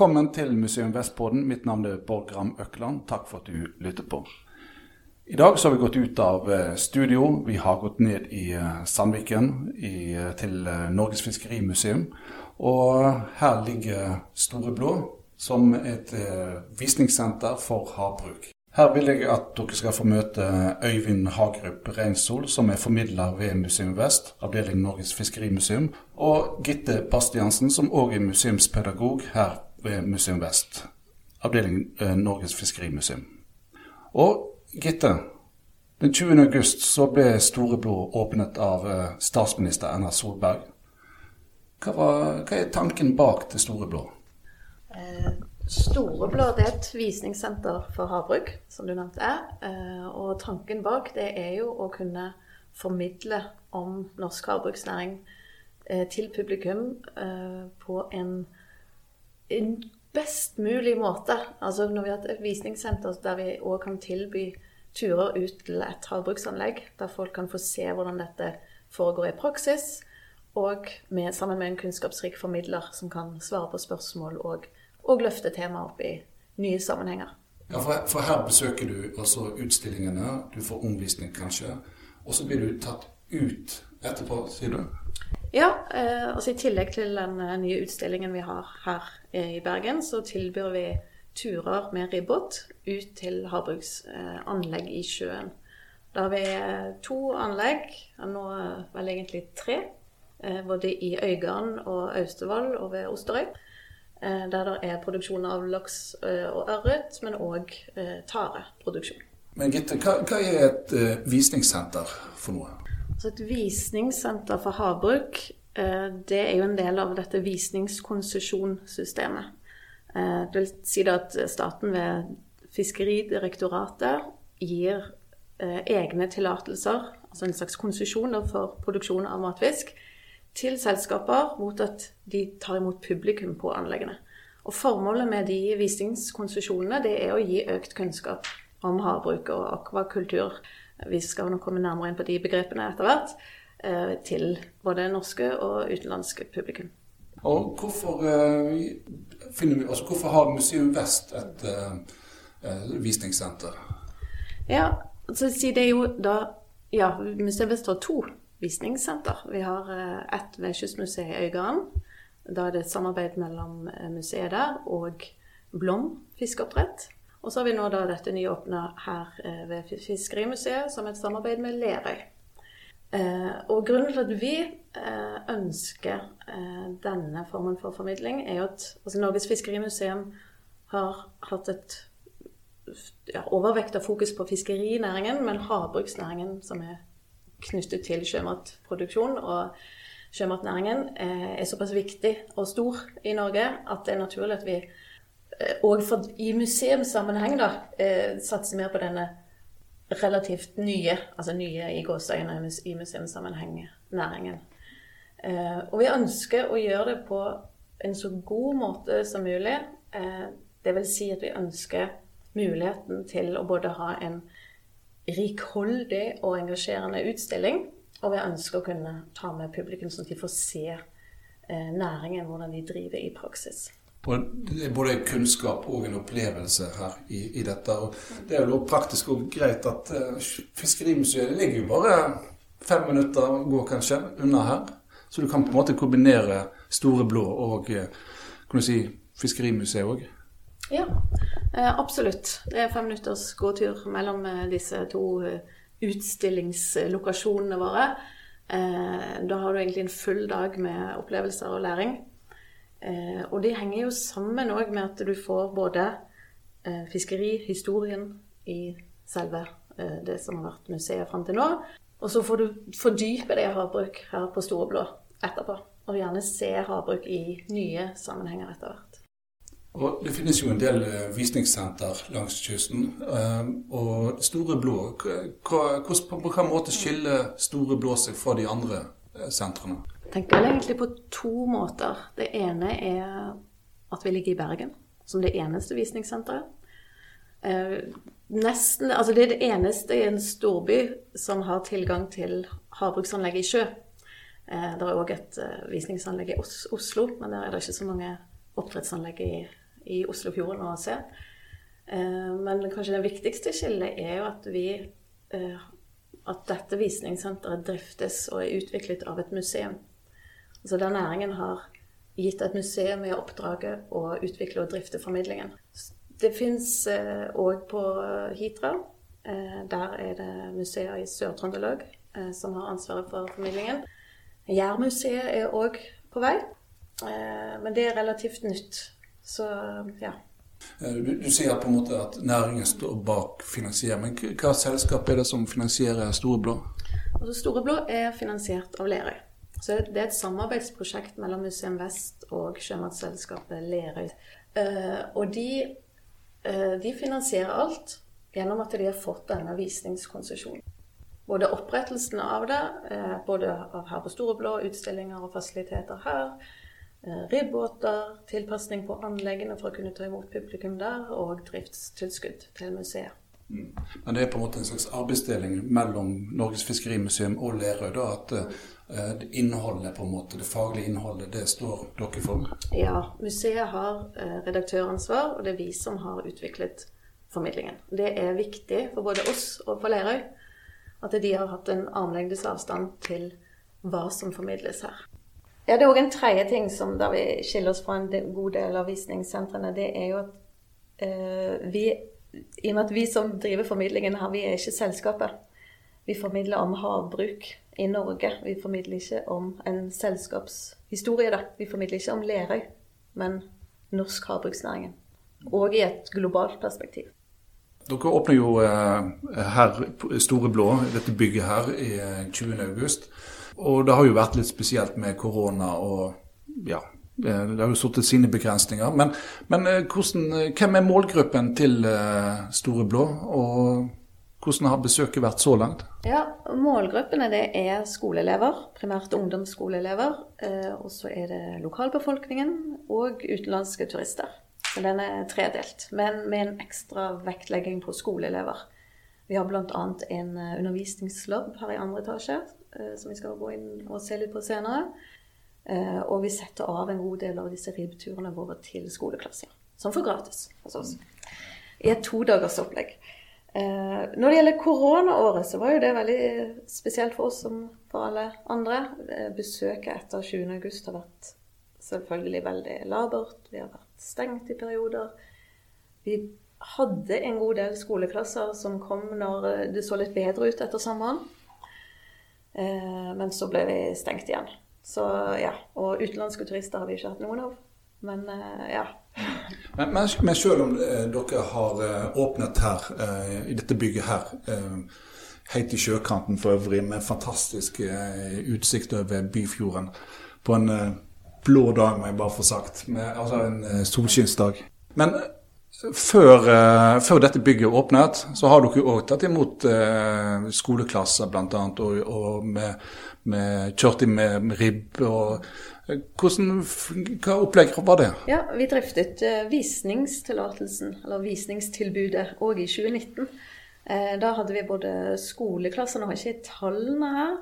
Velkommen til Museum Vestpodden. Mitt navn er Borgram Gram Økland. Takk for at du lytter på. I dag så har vi gått ut av eh, studio. Vi har gått ned i eh, Sandviken i, eh, til Norges Fiskerimuseum. Og her ligger Store Blå som et visningssenter for havbruk. Her vil jeg at dere skal få møte Øyvind Hagerup Reinsol, som er formidler ved Museum Vest, avdeling Norges Fiskerimuseum, og Gitte Bastiansen, som òg er museumspedagog her ved Museum Vest, avdeling Norges Fiskerimuseum. Og Gitte, den 20. august så ble Store åpnet av eh, statsminister Erna Solberg. Hva, var, hva er tanken bak det Store Blå? Eh, Store Blå er et visningssenter for havbruk, som du nevnte er. Eh, og tanken bak det er jo å kunne formidle om norsk havbruksnæring eh, til publikum eh, på en best mulig måte. Altså når vi har et visningssenter der vi òg kan tilby turer ut til et havbruksanlegg, der folk kan få se hvordan dette foregår i praksis, og med, sammen med en kunnskapsrik formidler som kan svare på spørsmål og, og løfte temaet opp i nye sammenhenger. Ja, for, for, her besøker du altså utstillingene, du får omvisning kanskje, og så blir du tatt ut etterpå, sier du? Ja, eh, altså i tillegg til den eh, nye utstillingen vi har her i Bergen, så tilbyr vi turer med ribbåt ut til havbruksanlegg i sjøen. Da har vi eh, to anlegg, nå vel egentlig tre, både i Øygarden og Austevoll og ved Osterøy. Der det er produksjon av laks og ørret, men òg tareproduksjon. Men Gitte, hva, hva er et visningssenter for noe? Så et visningssenter for havbruk eh, det er jo en del av dette visningskonsesjonssystemet. Eh, det vil si at staten ved Fiskeridirektoratet gir eh, egne tillatelser, altså en slags konsesjon for produksjon av matfisk, til selskaper mot at de tar imot publikum på anleggene. Og Formålet med de visningskonsesjonene det er å gi økt kunnskap om havbruk og akvakultur vi skal nok komme nærmere inn på de begrepene etter hvert. Eh, til både norske og utenlandske publikum. Og hvorfor, eh, vi, altså hvorfor har Museum Vest et uh, visningssenter? Ja, så det er jo da Ja, Museum Vest har to visningssenter. Vi har ett ved Kystmuseet i Øygarden. Da er det et samarbeid mellom museet der og Blom fiskeoppdrett. Og så har vi nå da dette nyåpna her eh, ved Fiskerimuseet som et samarbeid med Lerøy. Eh, og grunnen til at vi eh, ønsker denne formen for formidling, er jo at altså Norges Fiskerimuseum har hatt et ja, overvekt av fokus på fiskerinæringen, men havbruksnæringen, som er knyttet til sjømatproduksjon og sjømatnæringen, er såpass viktig og stor i Norge at det er naturlig at vi og for, i museumssammenheng da, eh, satser mer på denne relativt nye, altså nye i gåseøyne i museumssammenheng, næringen. Eh, og vi ønsker å gjøre det på en så god måte som mulig. Eh, det vil si at vi ønsker muligheten til å både ha en rikholdig og engasjerende utstilling, og vi ønsker å kunne ta med publikum sånn at de får se eh, næringen, hvordan de driver i praksis. Og det er både kunnskap og en opplevelse her i, i dette. Og det er jo praktisk og greit at uh, Fiskerimuseet ligger jo bare fem minutter gå kanskje unna her. Så du kan på en måte kombinere Store Blå og uh, kan du si, Fiskerimuseet òg. Ja, uh, absolutt. Det er fem minutters gåtur mellom disse to utstillingslokasjonene våre. Da har du egentlig en full dag med opplevelser og læring. Eh, og det henger jo sammen òg med at du får både eh, fiskerihistorien i selve eh, det som har vært museet fram til nå, og så får du fordype det havbruk her på Storeblå etterpå. Og gjerne se havbruk i nye sammenhenger etter hvert. Og Det finnes jo en del eh, visningssenter langs kysten. Eh, og Store Blå, på hvilken måte skiller Store Blå seg fra de andre eh, sentrene? Tenker vel egentlig på to måter. Det ene er at vi ligger i Bergen, som det eneste visningssenteret. Eh, nesten, altså det er det eneste i en storby som har tilgang til havbruksanlegg i sjø. Eh, det er òg et eh, visningsanlegg i Oslo, men der er det ikke så mange oppdrettsanlegg i, i Oslofjorden å se. Eh, men kanskje det viktigste skillet er jo at vi eh, at dette visningssenteret driftes og er utviklet av et museum. Altså der næringen har gitt et museum i oppdraget å utvikle og drifte formidlingen. Det fins òg på Hitra. Der er det museer i Sør-Trøndelag som har ansvaret for formidlingen. Jærmuseet er òg på vei, men det er relativt nytt. Så ja. Eh, du, du, sier på en måte at næringen står bak finansiering, men hva selskap er det som finansierer Storeblå? Altså, Storeblå er finansiert av Lerøy. Så Det er et samarbeidsprosjekt mellom Museum Vest og sjømatselskapet Lerøy. Uh, og de, uh, de, finansierer alt gjennom at de har fått denne visningskonsesjonen. Både opprettelsen av det, uh, både av her på Storeblå, utstillinger og fasiliteter her, Eh, ribbåter, tilpasning på anleggene for å kunne ta imot publikum der, og driftstilskudd til museet. Mm. Men det er på en måte en slags arbeidsdeling mellom Norges Fiskerimuseum og Lerøy? da, At innholdet, på en måte, det faglige innholdet, det står dere for? Ja, museet har uh, redaktøransvar, og det er vi som har utviklet formidlingen. Det er viktig for både oss og for Lerøy at de har hatt en armlengdes avstand til hva som formidles her. Ja, Det er òg en tredje ting som der vi skiller oss fra en god del av visningssentrene. Det er jo at uh, vi I og med at vi som driver formidlingen her, vi er ikke selskapet. Vi formidler om havbruk i Norge. Vi formidler ikke om en selskapshistorie. da. Vi formidler ikke om Lerøy, men norsk havbruksnæringen. Og i et globalt perspektiv. Dere åpner jo eh, her Store Blå, dette bygget her, i 20.8. august. og det har jo vært litt spesielt med korona og ja, eh, det har jo satt sine begrensninger. Men, men eh, hvordan, eh, hvem er målgruppen til Store Blå, og hvordan har besøket vært så langt? Ja, Målgruppene det er skoleelever, primært ungdomsskoleelever. Og så er det lokalbefolkningen og utenlandske turister. Så den er tredelt, men med en ekstra vektlegging på skoleelever. Vi har bl.a. en undervisningslab her i andre etasje Eh, som vi skal gå inn og se litt på senere. Eh, og vi setter av en god del av disse ribbturene våre til skoleklasser. Som får gratis hos oss. I et todagersopplegg. opplegg. Eh, når det gjelder koronaåret, så var jo det veldig spesielt for oss som for alle andre. Besøket etter 20.8 har vært selvfølgelig veldig labert. Vi har vært stengt i perioder. Vi hadde en god del skoleklasser som kom når det så litt bedre ut etter sommeren. Eh, men så ble vi stengt igjen. Så ja, Og utenlandske turister har vi ikke hatt noen av. Men eh, ja. Men, men, men selv om eh, dere har åpnet her, i dette bygget her, helt i sjøkanten for øvrig, med fantastisk utsikt over Byfjorden, på en blå dag, må jeg bare få sagt, med, altså en solskinnsdag. Men før, før, dette bygget åpnet, så har dere òg tatt imot eh, skoleklasser bl.a. Og, og med, med, kjørt inn med, med ribb. Hvordan, hva opplegg var det? Ja, Vi driftet visningstillatelsen, eller visningstilbudet, òg i 2019. Da hadde vi både skoleklasser, nå har jeg ikke tallene her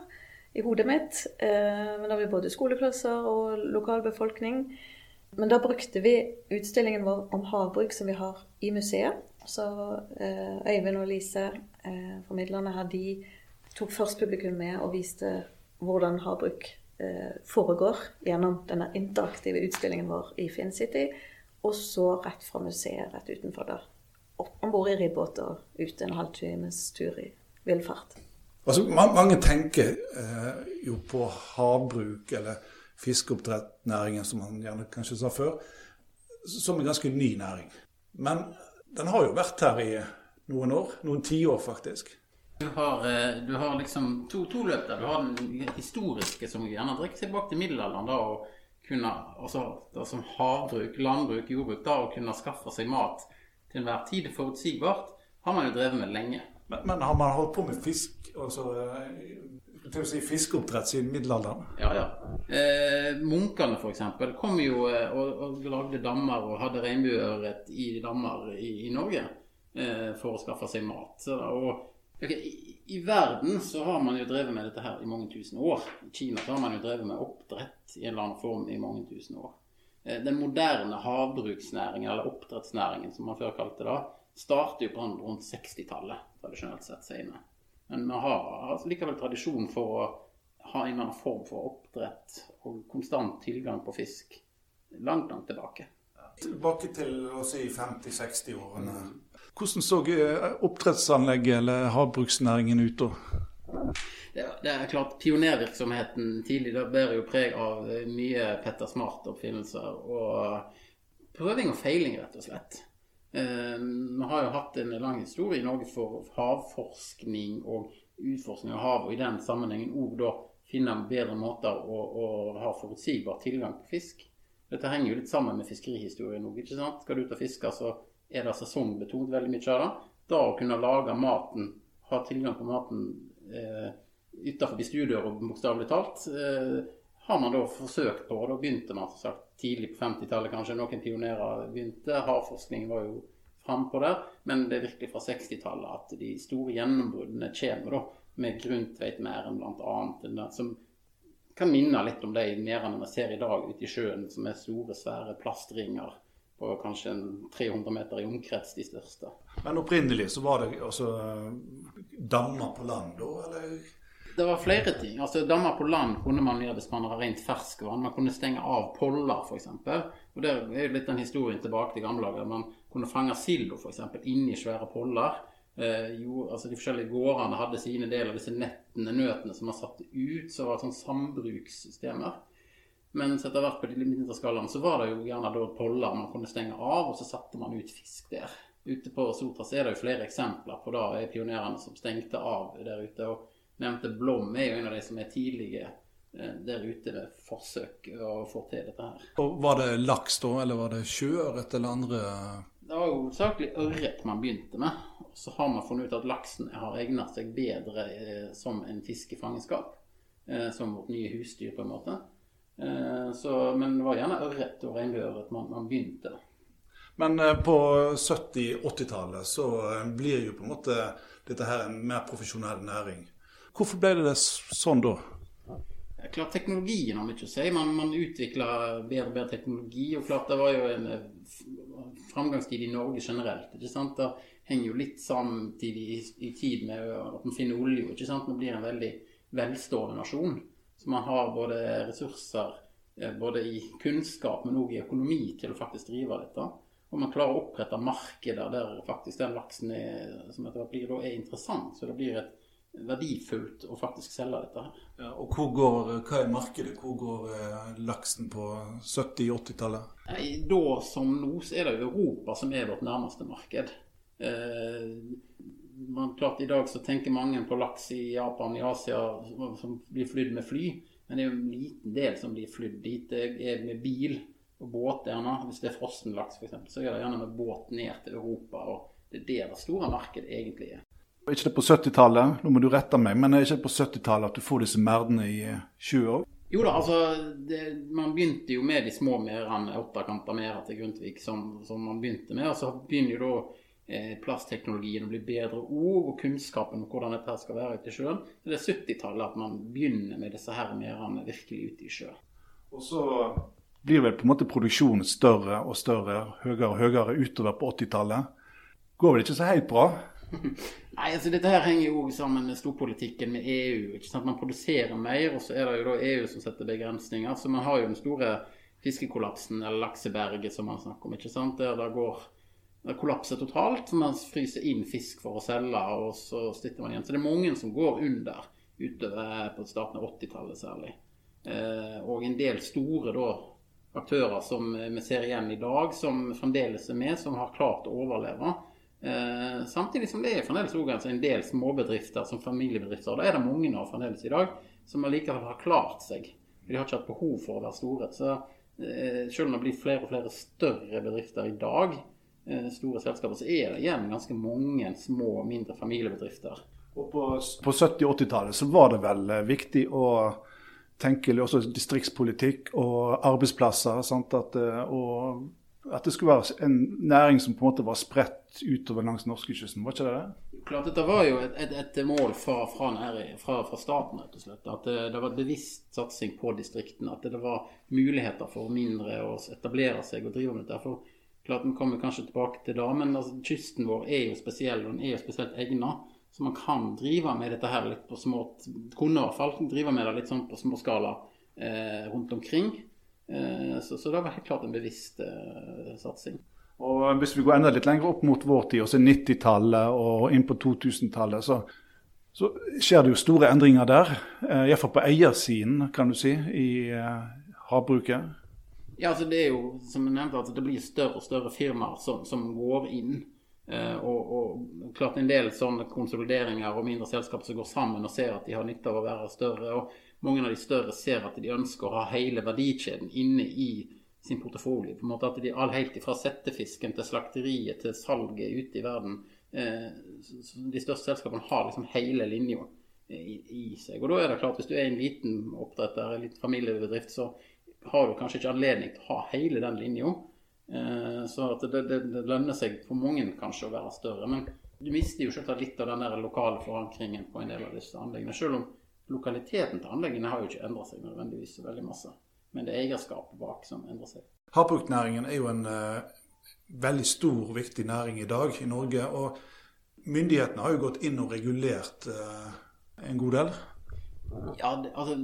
i hodet mitt, men da har vi både skoleklasser og lokalbefolkning. Men da brukte vi utstillingen vår om havbruk som vi har i museet. Så eh, Øyvind og Lise, eh, formidlerne her, de tok først publikum med og viste hvordan havbruk eh, foregår gjennom denne interaktive utstillingen vår i Finn City. Og så rett fra museet rett utenfor der. Opp om bord i ribbåt og ute en halvtimes tur i villfart. Altså, mange tenker eh, jo på havbruk eller fiskeoppdrettnæringen, som han gjerne kanskje sa før, som en ganske ny næring. Men den har jo vært her i noen år. Noen tiår, faktisk. Du har, eh, du har liksom to, to, løp der. Du har den historiske, som gjerne drikker seg tilbake til middelalderen. da, og kunne, altså, da, Som havbruk, landbruk, jordbruk. da, Å kunne skaffe seg mat til enhver tid forutsigbart, har man jo drevet med lenge. Men, men har man holdt på med fisk altså, til å si fiskeoppdrett siden middelalderen? Ja, ja. Eh, munkene f.eks. kom jo eh, og, og, lagde dammer og hadde regnbueørret i dammer i, i Norge eh, for å skaffe seg mat. Og, okay, i, i, verden så har man jo drevet med dette her i mange tusen år. I Kina så har man jo drevet med oppdrett i en eller annen form i mange tusen år. eh, den moderne havbruksnæringen, eller oppdrettsnæringen som man før kalte det, starter jo på rundt 60-tallet, tradisjonelt sett senere. Men vi har altså likevel tradisjon for å ha en eller annen form for oppdrett og konstant tilgang på fisk langt, langt tilbake. Tilbake til å si 50-60-årene. Hvordan så eh, oppdrettsanlegget eller havbruksnæringen ut da? Det, det, er klart Pionervirksomheten tidlig da bærer jo preg av mye Petter Smart-oppfinnelser og prøving og feiling, rett og slett. Eh, vi har jo hatt en lang historie i Norge for havforskning og utforskning av hav, og i den sammenhengen òg da finne bedre måter å, å, ha forutsigbar tilgang på fisk. Dette henger jo litt sammen med fiskerihistorien òg. Skal du ut og fiske, så er det sesongbetont veldig mye av det. Da å kunne lage maten, ha tilgang på maten eh, utenfor stuedøra, bokstavelig talt, eh, har man da forsøkt på. Da begynte man som sagt tidlig på 50-tallet, kanskje. Noen pionerer begynte. Havforskning var jo frampå der. Men det er virkelig fra 60-tallet at de store gjennombruddene kommer, da. Med Grundtveitmæren bl.a. Som kan minne litt om de merdene vi ser i dag ute i sjøen, som er store, svære plastringer på kanskje 300 meter i omkrets, de største. Men opprinnelig så var det altså dammer på land, da? eller? Det var flere ting. Altså Dammer på land kunne man gjøre hvis man har rent ferskvann. Man kunne stenge av poller, f.eks. Og det er jo litt den historien tilbake til gamle dager. Man kunne fange sild f.eks. inni svære poller. Eh, jo, altså De forskjellige gårdene hadde sine deler av disse nettene, nøtene som man satte ut. Så var det sånn sambrukssystemer. Mens etter hvert på de mindre skalaen så var det jo gjerne da poller man kunne stenge av, og så satte man ut fisk der. Ute på Sotras er det jo flere eksempler på da er pionerene som stengte av der ute. og nevnte Blom er jo en av de som er tidlige eh, der ute ved forsøk å få til dette her. Og Var det laks da, eller var det sjøørret eller andre Det var jo hovedsakelig ørret man begynte med. Og så har man funnet ut at laksen har egnet seg bedre eh, som en fisk i fangenskap. Eh, som vårt nye husdyr, på en måte. Eh, så, men det var gjerne ørret og at man, man begynte. Men eh, på 70-80-tallet så eh, blir jo på en måte dette her en mer profesjonell næring. Hvorfor ble det sånn da? Klart Teknologien har mye å si. Man, man utvikla bedre og bedre teknologi. og klart Det var jo en framgangstid i Norge generelt. ikke sant? Det henger jo litt samtidig i, i tid med at man finner olje. ikke sant? Man blir en veldig velstående nasjon. Så man har både ressurser, eh, både i kunnskap, men òg i økonomi til å faktisk drive dette. Og man klarer å opprette markeder der faktisk den laksen er, som etter blir, er interessant. Så det blir et verdifullt å faktisk selge dette her. Ja, og går, hva er markedet? Hvor går eh, laksen på 70-80-tallet? Da som nå så er det Europa som er vårt nærmeste marked. Eh, man, klart I dag så tenker mange på laks i Japan, i Asia, som blir flydd med fly. Men det er jo en liten del som blir flydd dit. Det er med bil og båt gjerne. Hvis det er frossenlaks f.eks., så er det gjerne med båt ned til Europa. og Det er der det store markedet egentlig er. Ikke det på 70-tallet, nå må du rette meg, men er ikke det på 70-tallet at du får disse merdene i 20 år? Jo da, altså det, Man begynte jo med de små merdene, åttekanter merder til Grundtvig, som, som, man begynte med. Og så begynner jo da eh, plastteknologien og bli bedre ord, og kunnskapen om hvordan dette skal være ute i sjøen. Så det er 70-tallet at man begynner med disse her merdene virkelig ute i sjøen. Og så blir vel på en måte produksjonen større og større, høyere og høyere utover på 80-tallet. Går vel ikke så helt bra? Nei, altså Dette her henger jo sammen med storpolitikken med EU. ikke sant? Man produserer mer, og så er det jo da EU som setter begrensninger. Så man har jo den store fiskekollapsen, eller lakseberget som man snakker om. ikke sant? Der det går kollapser totalt. så Man fryser inn fisk for å selge, og så sitter man igjen. Så det er mange som går under utover på starten av 80-tallet særlig. Eh, og en del store da, aktører som vi ser igjen i dag, som fremdeles er med, som har klart å overleve. Eh, samtidig som det er fremdeles også en del småbedrifter som familiebedrifter. og Da er det mange av fremdeles i dag som allikevel har klart seg. De har ikke hatt behov for å være store. Så eh, selv om det blir flere og flere større bedrifter i dag, eh, store selskaper, så er det igjen ganske mange små, mindre familiebedrifter. Og På, på 70- og 80-tallet så var det vel eh, viktig å tenke også distriktspolitikk og arbeidsplasser. At, eh, og at det skulle være en næring som på en måte var spredt utover langs norskekysten, var ikke det det? Klart Dette var jo et, et, et mål fra, fra, fra, fra, staten, rett og slett. At det, det var et bevisst satsing på distriktene. At det var muligheter for mindre å etablere seg og drive med dette. For klart, Vi kommer kanskje tilbake til det, men altså, kysten vår er jo spesiell, og den er jo spesielt egnet. Så man kan drive med dette her litt på små Kunne i hvert fall drive med det litt sånn på småskala eh, rundt omkring. Eh, så, så, det var helt klart en bevisst eh, satsing. Og Hvis vi går enda litt lenger opp mot vår tid, også 90-tallet og inn på 2000-tallet, så, så, skjer det jo store endringer der. Eh, Iallfall på eiersiden, kan du si, i eh, havbruket. Ja, altså det er jo som jeg nevnte, at det blir større og større firmaer som, som går inn. Eh, og, og, klart en del sånne konsolideringer og mindre selskaper som går sammen og ser at de har nytte av å være større. og Mange av de større ser at de ønsker å ha hele verdikjeden inne i sin portefølje. På en måte at de all Helt fra settefisken til slakteriet til salget ute i verden. Eh, de største selskapene har liksom hele linja i, i, seg. Og da er det klart, hvis du er en liten oppdretter, en liten familiebedrift, så har du kanskje ikke anledning til å ha hele den linja. Eh, så det, det, det, lønner seg for mange kanskje å være større. Men du mister jo selvsagt litt av den der lokale forankringen på en del av disse anleggene. Selv om lokaliteten til anleggene har jo ikke endra seg nødvendigvis så veldig masse men det er eierskapet bak som endrer seg. Havbruksnæringen er jo en uh, veldig stor og viktig næring i dag i Norge. Og myndighetene har jo gått inn og regulert uh, en god del. Ja, det, altså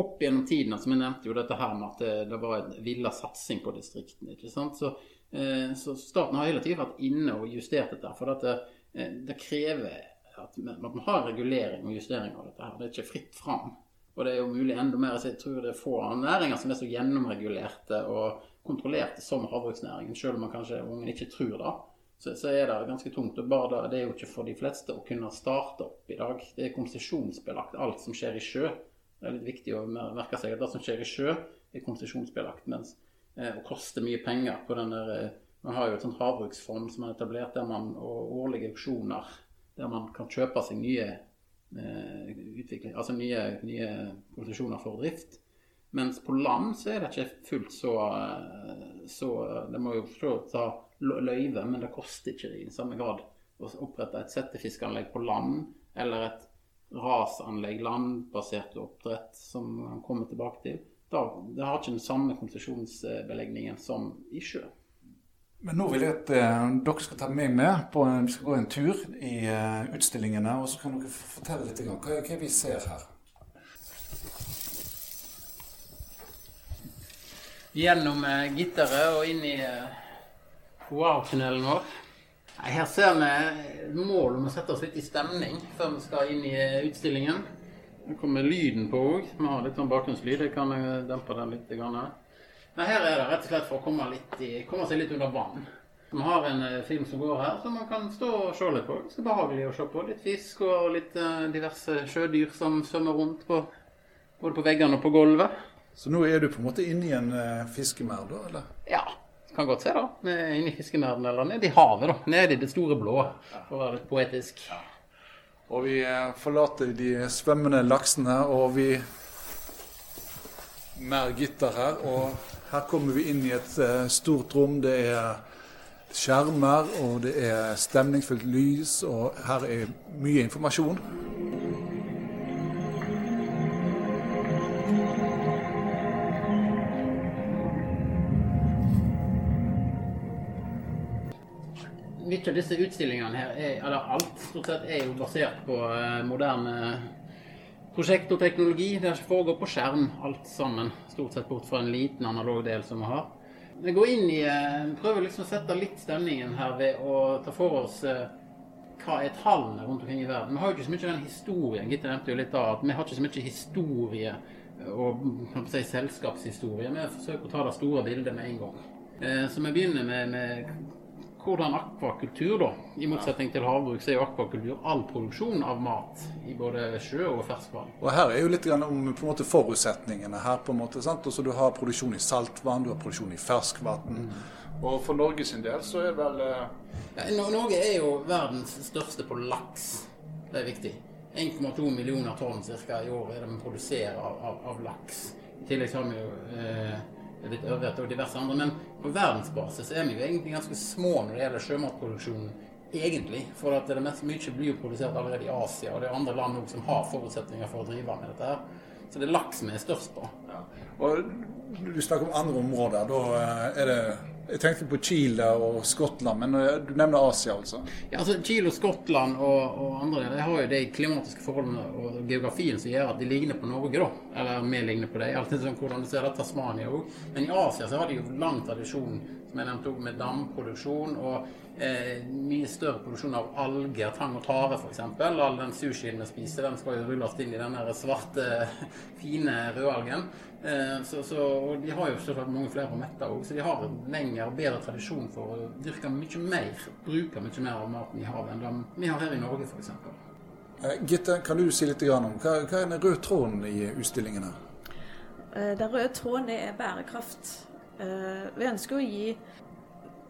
opp gjennom tiden, som altså, jeg nevnte jo dette her med at det, det var en villa satsing på distriktene. ikke sant? Så, eh, så, staten har hele tiden vært inne og justert dette. For det, eh, det krever at man har regulering og justering av dette. her. Det er ikke fritt fram. Og det er jo mulig enda mer. Så jeg tror det er få næringer som er så gjennomregulerte og kontrollerte som havbruksnæringen. Selv om man kanskje ungen ikke tror det, så, så, er det ganske tungt. Og bare da, det er jo ikke for de fleste å kunne starte opp i dag. Det er konsesjonsbelagt, alt som skjer i sjø. Det er litt viktig å merke seg at det som skjer i sjø, er konsesjonsbelagt. Mens eh, og koster mye penger på den der eh, Man har jo et sånt havbruksfond som er etablert der man, og årlige auksjoner der man kan kjøpe seg nye Eh, utvikling, altså nye, nye konsesjoner for drift. Mens på land så er det ikke fullt så, så Det må jo for ta løyve, men det koster ikke i samme grad å opprette et settefiskanlegg på land eller et rasanlegg, landbasert oppdrett, som han kommer tilbake til. Da, det har ikke den samme konsesjonsbelegningen som i sjø. Men nå vil jeg at eh, dere skal ta meg med på en, vi skal gå en tur i eh, utstillingene. Og så kan dere fortelle litt om hva, hva vi ser her. Gjennom eh, gitteret og inn i wow-tunnelen vår. Her ser vi mål om å sette oss litt i stemning før vi skal inn i utstillingen. Nå kommer lyden på òg. Vi har litt sånn bakgrunnslyd. Jeg kan dempe den litt. Men her er det rett og slett for å komme, i, komme seg litt under vann. Vi har en uh, film som går her, som man kan stå og se litt på. Det er behagelig å se på. Litt fisk og litt diverse sjødyr som svømmer rundt på, både på veggene og på gulvet. Så nå er du på en måte inne i en fiskemerd, da? eller? Ja, kan godt se da. Inni fiskenerden eller nede i havet, da. Nede i det store blå, for å være litt poetisk. Ja. Og vi forlater de svømmende laksene, og vi mer gitter her. og her kommer vi inn i et uh, stort rom. Det er skjermer, og det er stemningsfullt lys, og her er mye informasjon. Mye av disse utstillingene her, er, eller alt stort sett, er jo basert på uh, moderne prosjekt og teknologi. Det foregår på skjerm, alt sammen. Stort sett bort fra en liten analog del som vi har. Vi går inn i, eh, prøver liksom å sette litt stemningen her ved å ta for oss eh, hva er tallene rundt omkring i verden. Vi har jo ikke så mye den historien. Gitte nevnte jo litt av at vi har ikke så mye historie og si, selskapshistorie. Vi forsøker å ta det store bildet med en gang. Eh, så vi begynner med, med hvordan akvakultur, da, i motsetning til havbruk, så er jo akvakultur all produksjon av mat i både sjø og ferskvann. Og Her er jo litt om på en måte forutsetningene. her på en måte, sant? Også Du har produksjon i saltvann, du har produksjon i ferskvann. Mm. Og for Norge sin del så er det vel eh... ja, Norge er jo verdens største på laks. Det er viktig. 1,2 millioner tonn ca. i år er det vi produserer av, av, av laks. I tillegg har vi jo eh, litt ørret og diverse andre. Men på verdensbasis er vi jo egentlig ganske små når det gjelder sjømatproduksjonen egentlig. For at det mest mye blir jo produsert allerede i Asia, og det er andre land som har forutsetninger for å drive med dette. her. Så det er laks vi er størst på. Ja. Og Du snakker om andre områder. Da eh, er det Jeg tenkte på Chile og Skottland, men eh, du nevner Asia, altså? Ja, altså Chile og Skottland og, og andre deler har jo de klimatiske forholdene og geografien som gjør at de ligner på Norge, da. Eller vi ligner på dem. Alltid sånn hvordan du ser det, Tasmania òg. Men i Asia så har de jo lang tradisjon som jeg nevnte med damproduksjon. og eh, mye større produksjon av alger, tang og tare f.eks. All den sushien vi spiser, den skal jo rulles inn i den svarte, fine rødalgen. Eh, så, så, og de har jo selvfølgelig mange flere å mette òg, så de har en lengre og bedre tradisjon for å dyrke mye mer, bruke mye mer av maten i havet enn det vi har her i Norge f.eks. Eh, Gitte, kan du si litt om hva, hva er den røde tråden i utstillingen her? Eh, den røde tråden er bærekraft. Eh, vi ønsker å gi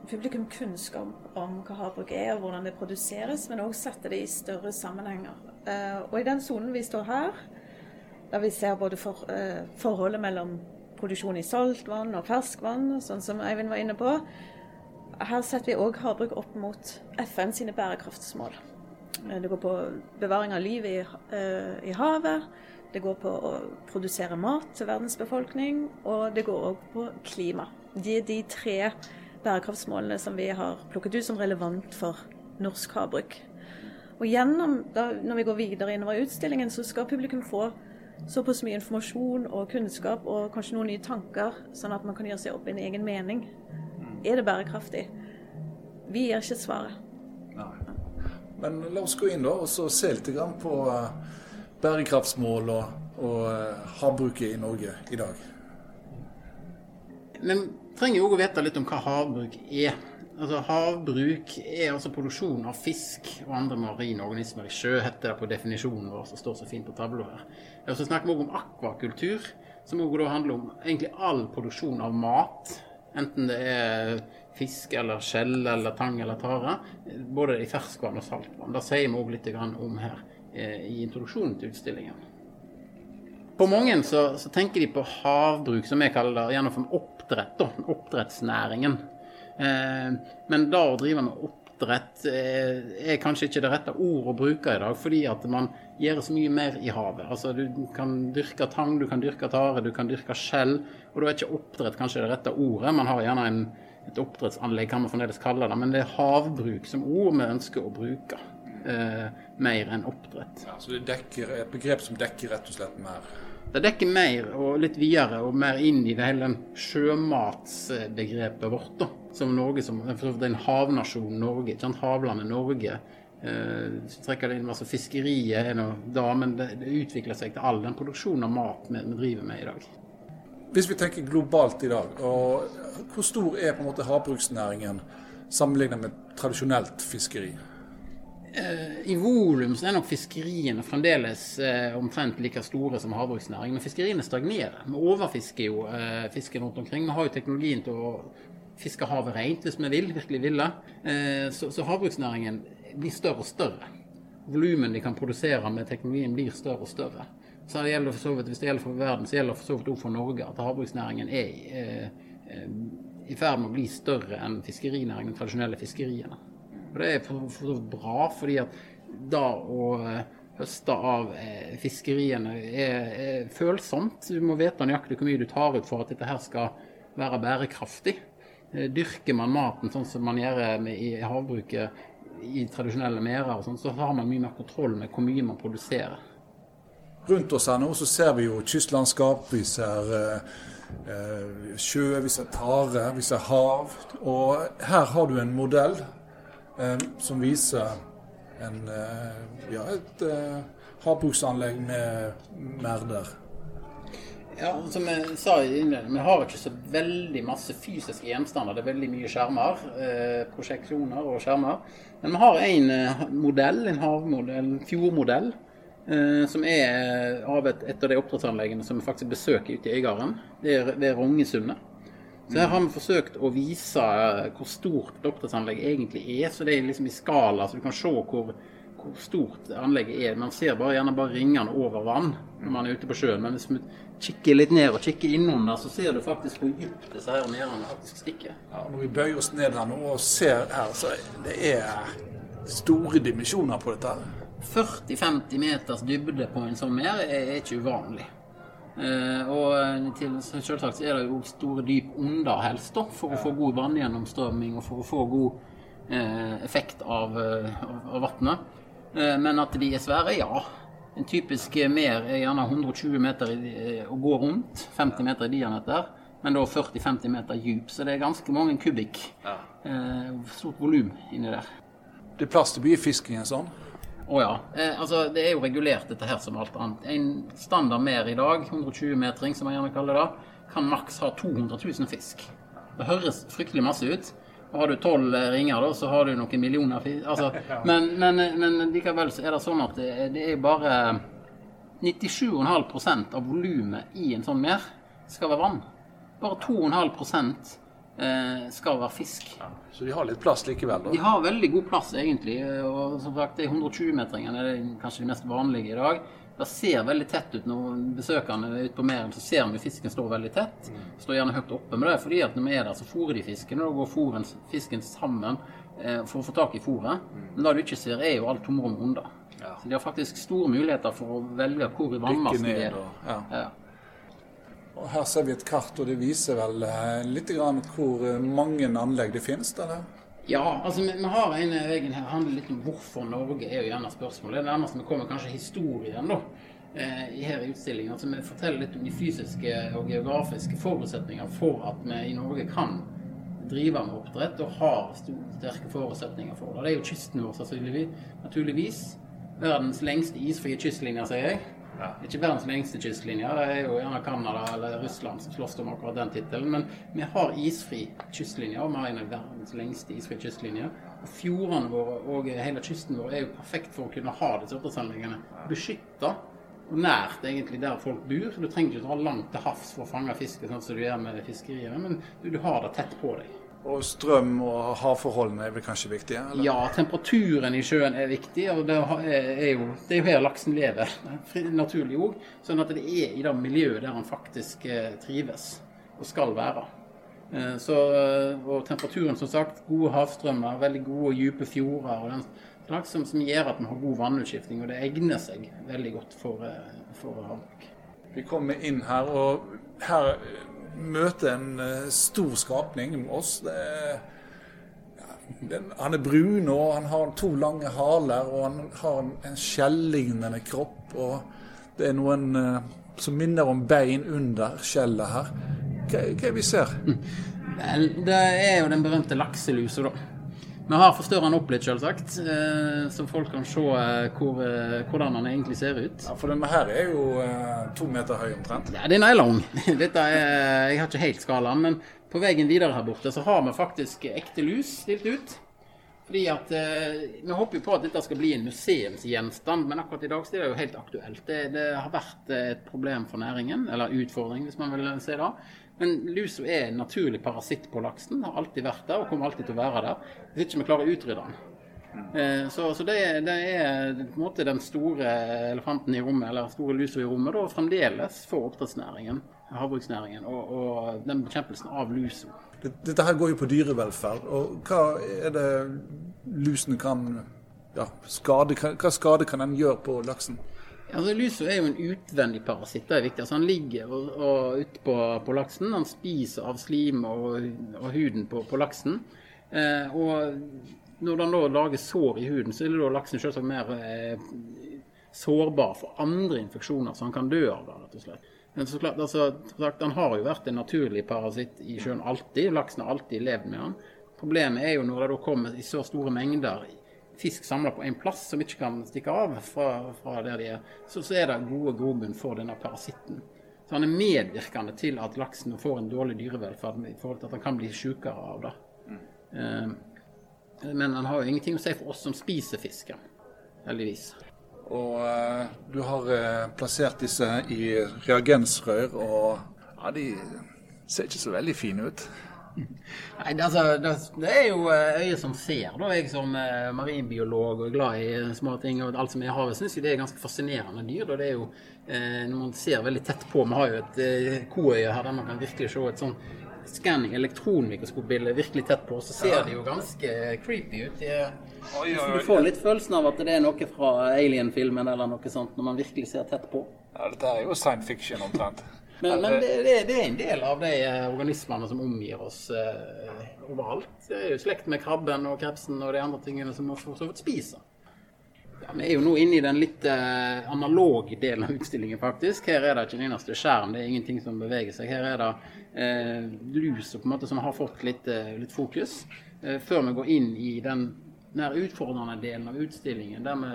publikum kunnskap om hva havbruk er og hvordan det produseres, men òg sette det i større sammenhenger. Eh, og i den sonen vi står her, der vi ser både for, eh, forholdet mellom produksjon i saltvann og ferskvann, sånn som Eivind var inne på, her setter vi òg havbruk opp mot FN sine bærekraftsmål. Eh, det går på bevaring av livet i, i havet. Det går på å produsere mat til verdens befolkning, og det går òg på klima. De er de tre bærekraftsmålene som vi har plukket ut som relevant for norsk havbruk. Og gjennom, da, Når vi går videre innover utstillingen, så skal publikum få såpass mye informasjon og kunnskap og kanskje noen nye tanker, sånn at man kan gjøre seg opp en egen mening. Er det bærekraftig? Vi gir ikke svaret. Nei. Men la oss gå inn da og se litt på uh, bærekraftsmål og, og uh, havbruket i Norge i dag. Men trenger jo å vite litt om hva havbruk er. Altså Havbruk er altså produksjon av fisk og andre marine organismer i sjø, heter det på definisjonen vår som står så fint på tavla her. Og så snakker vi òg om akvakultur, som òg handler om egentlig all produksjon av mat. Enten det er fisk eller skjell eller tang eller tare. Både i ferskvann og saltvann. Det sier vi òg litt om her eh, i introduksjonen til utstillingen. På mange så, så, tenker de på havbruk, som jeg kaller det, gjennom oppdrett. Da, oppdrettsnæringen. Eh, men da å drive med oppdrett eh, er kanskje ikke det rette ordet å bruke i dag, fordi at man gjør så mye mer i havet. Altså Du kan dyrke tang, du kan dyrke tare, du kan dyrke skjell. Og da er ikke oppdrett kanskje det rette ordet. Man har gjerne en, et oppdrettsanlegg, kan man fremdeles kalle det. Men det er havbruk som ord vi ønsker å bruke. Eh, mer enn oppdrett. Ja, så det dekker et begrep som dekker rett og slett mer det dekker mer og litt videre og mer inn i det hele sjømatsbegrepet vårt. da, Som Norge som en havnasjon Norge, ikke sant? havlandet Norge. Eh, så trekker det inn altså Fiskeriet er da, men det, det, utvikler seg til all den produksjonen av mat vi, vi driver med i dag. Hvis vi tenker globalt i dag, og hvor stor er på en måte havbruksnæringen sammenlignet med tradisjonelt fiskeri? Eh, I volum så er nok fiskeriene fremdeles eh, omtrent like store som havbruksnæringen. Men fiskeriene stagnerer. Vi overfisker jo eh, fisken rundt omkring. Vi har jo teknologien til å fiske havet rent hvis vi vil, virkelig ville. Så, så, havbruksnæringen blir større og større. Volumen de kan produsere med teknologien blir større og større. Så det gjelder for så vidt, Hvis det gjelder for verden, så gjelder det for så vidt også for Norge at havbruksnæringen er i ferd med å bli større enn fiskerinæringen, de tradisjonelle fiskeriene. Og det er for, for bra, fordi at da å eh, høste av eh, fiskeriene er, er, følsomt. Du må vite nøyaktig hvor mye du tar ut for at dette her skal være bærekraftig. Eh, dyrker man maten sånn som man gjør i havbruket i tradisjonelle merder, sånn, så har man mye mer kontroll med hvor mye man produserer. Rundt oss her nå så ser vi jo kystlandskap, vi ser eh, sjø, vi ser tare, vi ser hav. Og her har du en modell som viser en, eh, ja, et eh, havbruksanlegg med merder. Ja, som jeg sa i innledningen, vi har ikke så veldig masse fysiske gjenstander. Det er veldig mye skjermer, eh, prosjeksjoner og skjermer. Men vi har en eh, modell, en havmodell, en fjordmodell, eh, som er av et, et av de oppdrettsanleggene som vi faktisk besøker ute i Øygarden. Det er ved Rognesundet. Så her har vi forsøkt å vise eh, hvor stort doktorsanlegget egentlig er. Så det er liksom i skala, så du kan se hvor, hvor stort anlegget er. Man ser bare, gjerne bare ringene over vann når man er ute på sjøen. Men hvis vi kikker litt ned og kikker innunder, så ser du faktisk hvor dypt disse her merdene faktisk stikker. Ja, når vi bøyer oss ned her nå og ser her, så det er store dimensjoner på dette. her. 40-50 meters dybde på en sånn mer er ikke uvanlig. Eh, og til, selvsagt er det jo store dyp under helst, da, for å få god vanngjennomstrømming og for å få god eh, effekt av, eh, av, vannet. Eh, men at de er svære, ja. En typisk mer er gjerne 120 meter i, eh, å gå rundt, 50 meter i diameter, men da 40-50 meter dyp. Så det er ganske mange kubikk. Eh, stort volum inni der. Det er plass til byfiskingen en sånn. Å ja. Eh, altså, det er jo regulert, dette her som alt annet. En standard mer i dag, 120-metring som man gjerne kaller det, kan maks ha 200 000 fisk. Det høres fryktelig masse ut. Og har du tolv ringer, da, så har du noen millioner fisk. Altså, men, men, men likevel så er det sånn at det, det er bare 97,5% av volumet i en sånn mer skal være vann. Bare 2,5 eh, skal være fisk. Så de har litt plass likevel, da. De har veldig god plass, egentlig. Og som sagt, det er 120-metringene er kanskje de mest vanlige i dag. Det ser veldig tett ut når besøkende er ute på meren, så ser vi fisken står veldig tett. Står gjerne høyt oppe. Men det er fordi at når vi er der, så fôrer de fisken. Og da går foren, fisken sammen eh, for å få tak i fôret. Men det du ikke ser, er jo alt tomrommet under. Så de har faktisk store muligheter for å velge hvor i vannmassen de er. og- ja. Ja. Og her ser vi et kart, og det viser vel eh, litt hvor eh, mange anlegg det finnes, eller? Ja, altså vi, vi har en egen her, handler litt om hvorfor Norge, er jo gjerne spørsmålet. Det nærmeste vi kommer kanskje historien, da. eh, her i utstillingen. Altså vi forteller litt om de fysiske og geografiske forutsetninger for at vi i Norge kan drive med oppdrett og har sterke forutsetninger for det. Det er jo kysten vår, sannsynligvis. Naturligvis. Verdens lengste isfrie kystlinje, sier jeg. Ikke verdens lengste kystlinje, det er jo gjerne Canada eller Russland som slåss om akkurat den tittelen. Men vi har isfri kystlinje, og vi har en av verdens lengste isfri kystlinjer. Og fjordene våre og hele kysten vår er jo perfekt for å kunne ha disse oppdrettsanleggene beskytta og nært egentlig der folk bor. Du trenger ikke dra langt til havs for å fange fisk, sånn som du gjør med fiskeriene, men du, du har det tett på deg. Og strøm og havforholdene er vel kanskje viktige? Eller? Ja, temperaturen i sjøen er viktig, og det er jo, det er jo her laksen lever, naturlig òg. Sånn at det er i det miljøet der han faktisk eh, trives og skal være. Eh, Så, eh, og temperaturen, som sagt, gode havstrømmer, veldig gode og dype fjorder og den slags som, som gjør at vi har god vannutskifting, og det egner seg veldig godt for, for havbruk. Vi kommer inn her, og her møter en eh, stor skapning med oss. Det er, den, han er brun, og han har to lange haler, og han har en, en skjellignende kropp. Og det er noen eh, som minner om bein under skjellet her. Hva, hva er det vi ser? Vel, det er jo den berømte lakselusa, da. Vi har forstørra den opp litt, selvsagt, eh, så folk kan se eh, hvor, eh, hvordan den egentlig ser ut. Ja, for denne her er jo to meter høy omtrent. Ja, den er lang. Dette er, jeg har ikke helt skalaen, men på veien videre her borte så har vi faktisk ekte lus stilt ut. Fordi at Vi håper jo på at dette skal bli en museumsgjenstand, men akkurat i dag så er det jo helt aktuelt. Det, det har vært et problem for næringen, eller utfordring, hvis man vil se det. Men lusa er en naturlig parasitt på laksen. Har alltid vært der og kommer alltid til å være der. Hvis ikke vi klarer å utrydde den. Eh, Så, så det, er- det er på en måte den store elefanten i rommet, eller store lusa i rommet, da, fremdeles for oppdrettsnæringen, havbruksnæringen, og, og den bekjempelsen av lusa. Dette her går jo på dyrevelferd. og Hva er det lusen kan ja, skade, hva, skade kan den gjøre på laksen? Altså, Lusa er jo en utvendig parasitt. det er viktig. Altså, han ligger og, og ute på, på laksen. Han spiser av slimet og, og huden på, på laksen. Eh, og når han lager sår i huden, så er laksen selvsagt mer eh, sårbar for andre infeksjoner, så han kan dø av det, rett og slett. Men så klart, altså, sagt, Han har jo vært en naturlig parasitt i sjøen alltid. Laksen har alltid levd med han. Problemet er jo når det da kommer i så store mengder fisk samla på én plass som ikke kan stikke av fra, fra der de er, så, så er det gode grobunn for denne parasitten. Så han er medvirkende til at laksen får en dårlig dyrevelferd i forhold til at han kan bli sykere av det. Eh, men han har jo ingenting å si for oss som spiser fisken, heldigvis. Og eh, du har eh, plassert disse i reagensrør, og ja, de ser ikke så veldig fine ut. Nei, det, altså, det, er jo eh, øyet som ser. da. Jeg som eh, marinbiolog og glad i eh, små ting og alt som er i havet, syns det er ganske fascinerende dyr. Da. Det er jo, eh, når man ser veldig tett på Vi har jo et eh, koøye her der man kan virkelig se et sånn skanning, elektronmikroskopbilde virkelig tett på, så ser de jo ganske creepy ut. De, Oi, oi, du får litt følelsen av at det er noe fra Alien-filmen eller noe sånt, når man virkelig ser tett på. Ja, dette er jo science fiction omtrent. Men, men det, det, det, er en del av de eh, organismene som omgir oss eh, overalt. Det er jo slekt med krabben og krepsen og de andre tingene som vi for så vidt spiser. Ja, vi er jo nå inne i den litt eh, analoge delen av utstillingen, faktisk. Her er det ikke en eneste skjerm, det er ingenting som beveger seg. Her er det eh, lus på en måte som har fått litt, eh, litt fokus. Eh, før vi går inn i den mer utfordrende delen av utstillingen, der vi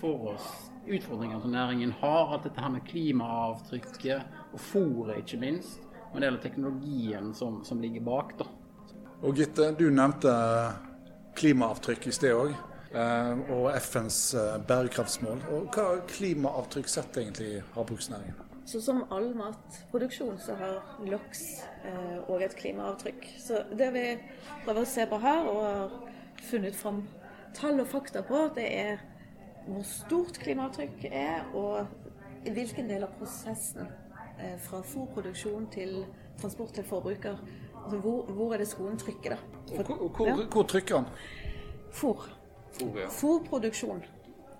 får oss utfordringer som næringen har. Alt dette her med klimaavtrykket og fòret, ikke minst. Og en del av teknologien som, som ligger bak. da. Og Gitte, du nevnte klimaavtrykk i sted òg. Og FNs eh, bærekraftsmål. Og Hva klimaavtrykk setter egentlig havbruksnæringen? Så Som all matproduksjon så har laks òg eh, et klimaavtrykk. Så Det vi prøver å se på her, og har funnet fram tall og fakta på, det er hvor stort klimaavtrykk er, og hvilken del av prosessen eh, fra fôrproduksjon til transport til forbruker. Altså hvor, hvor er det skoen trykker, da? For, hvor, hvor, ja. hvor, trykker den? Fôr. Fôr ja. Fôrproduksjon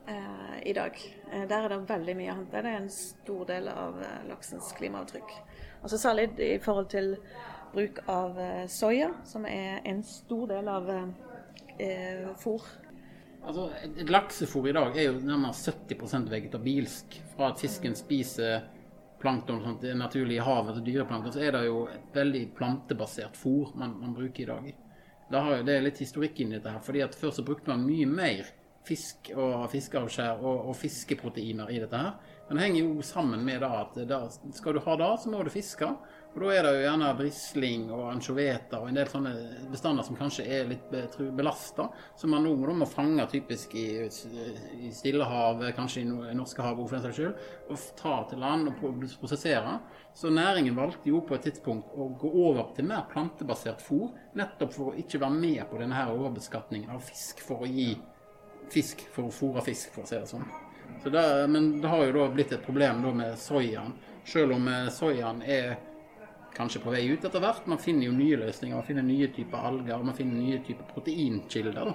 eh, i dag. Eh, der er det veldig mye å hente. Det er en stor del av eh, laksens klimaavtrykk. Altså Særlig i forhold til bruk av eh, soya, som er en stor del av eh, fôr Altså, et laksefôr i dag er jo nærmere 70% vegetabilsk. Fra at fisken spiser plankton og det i havet og dyreplankton, så er det jo et veldig plantebasert fôr man, man bruker i dag. Det, har, det er litt historikk inni dette her. fordi at Før så brukte man mye mer fisk og fiskeavskjær og, og, fiskeproteiner i dette her. Men det henger jo sammen med da at da, skal du ha det, så må du fiske. Og Da er det jo gjerne brisling og ansjoveter og en del sånne bestander som kanskje er litt belasta, som man nå må fange typisk i, i Stillehavet, kanskje i Norskehavet for den saks skyld, og ta til land og prosessere. Så næringen valgte jo på et tidspunkt å gå over til mer plantebasert fôr, nettopp for å ikke være med på denne her overbeskatningen av fisk for å gi fisk for å fôre fisk, for å si det sånn. Så det, men det har jo da blitt et problem da med soyaen. Selv om eh, soyaen er kanskje på vei ut etter hvert. Man finner jo nye løsninger. Man finner nye typer alger man finner nye typer proteinkilder da,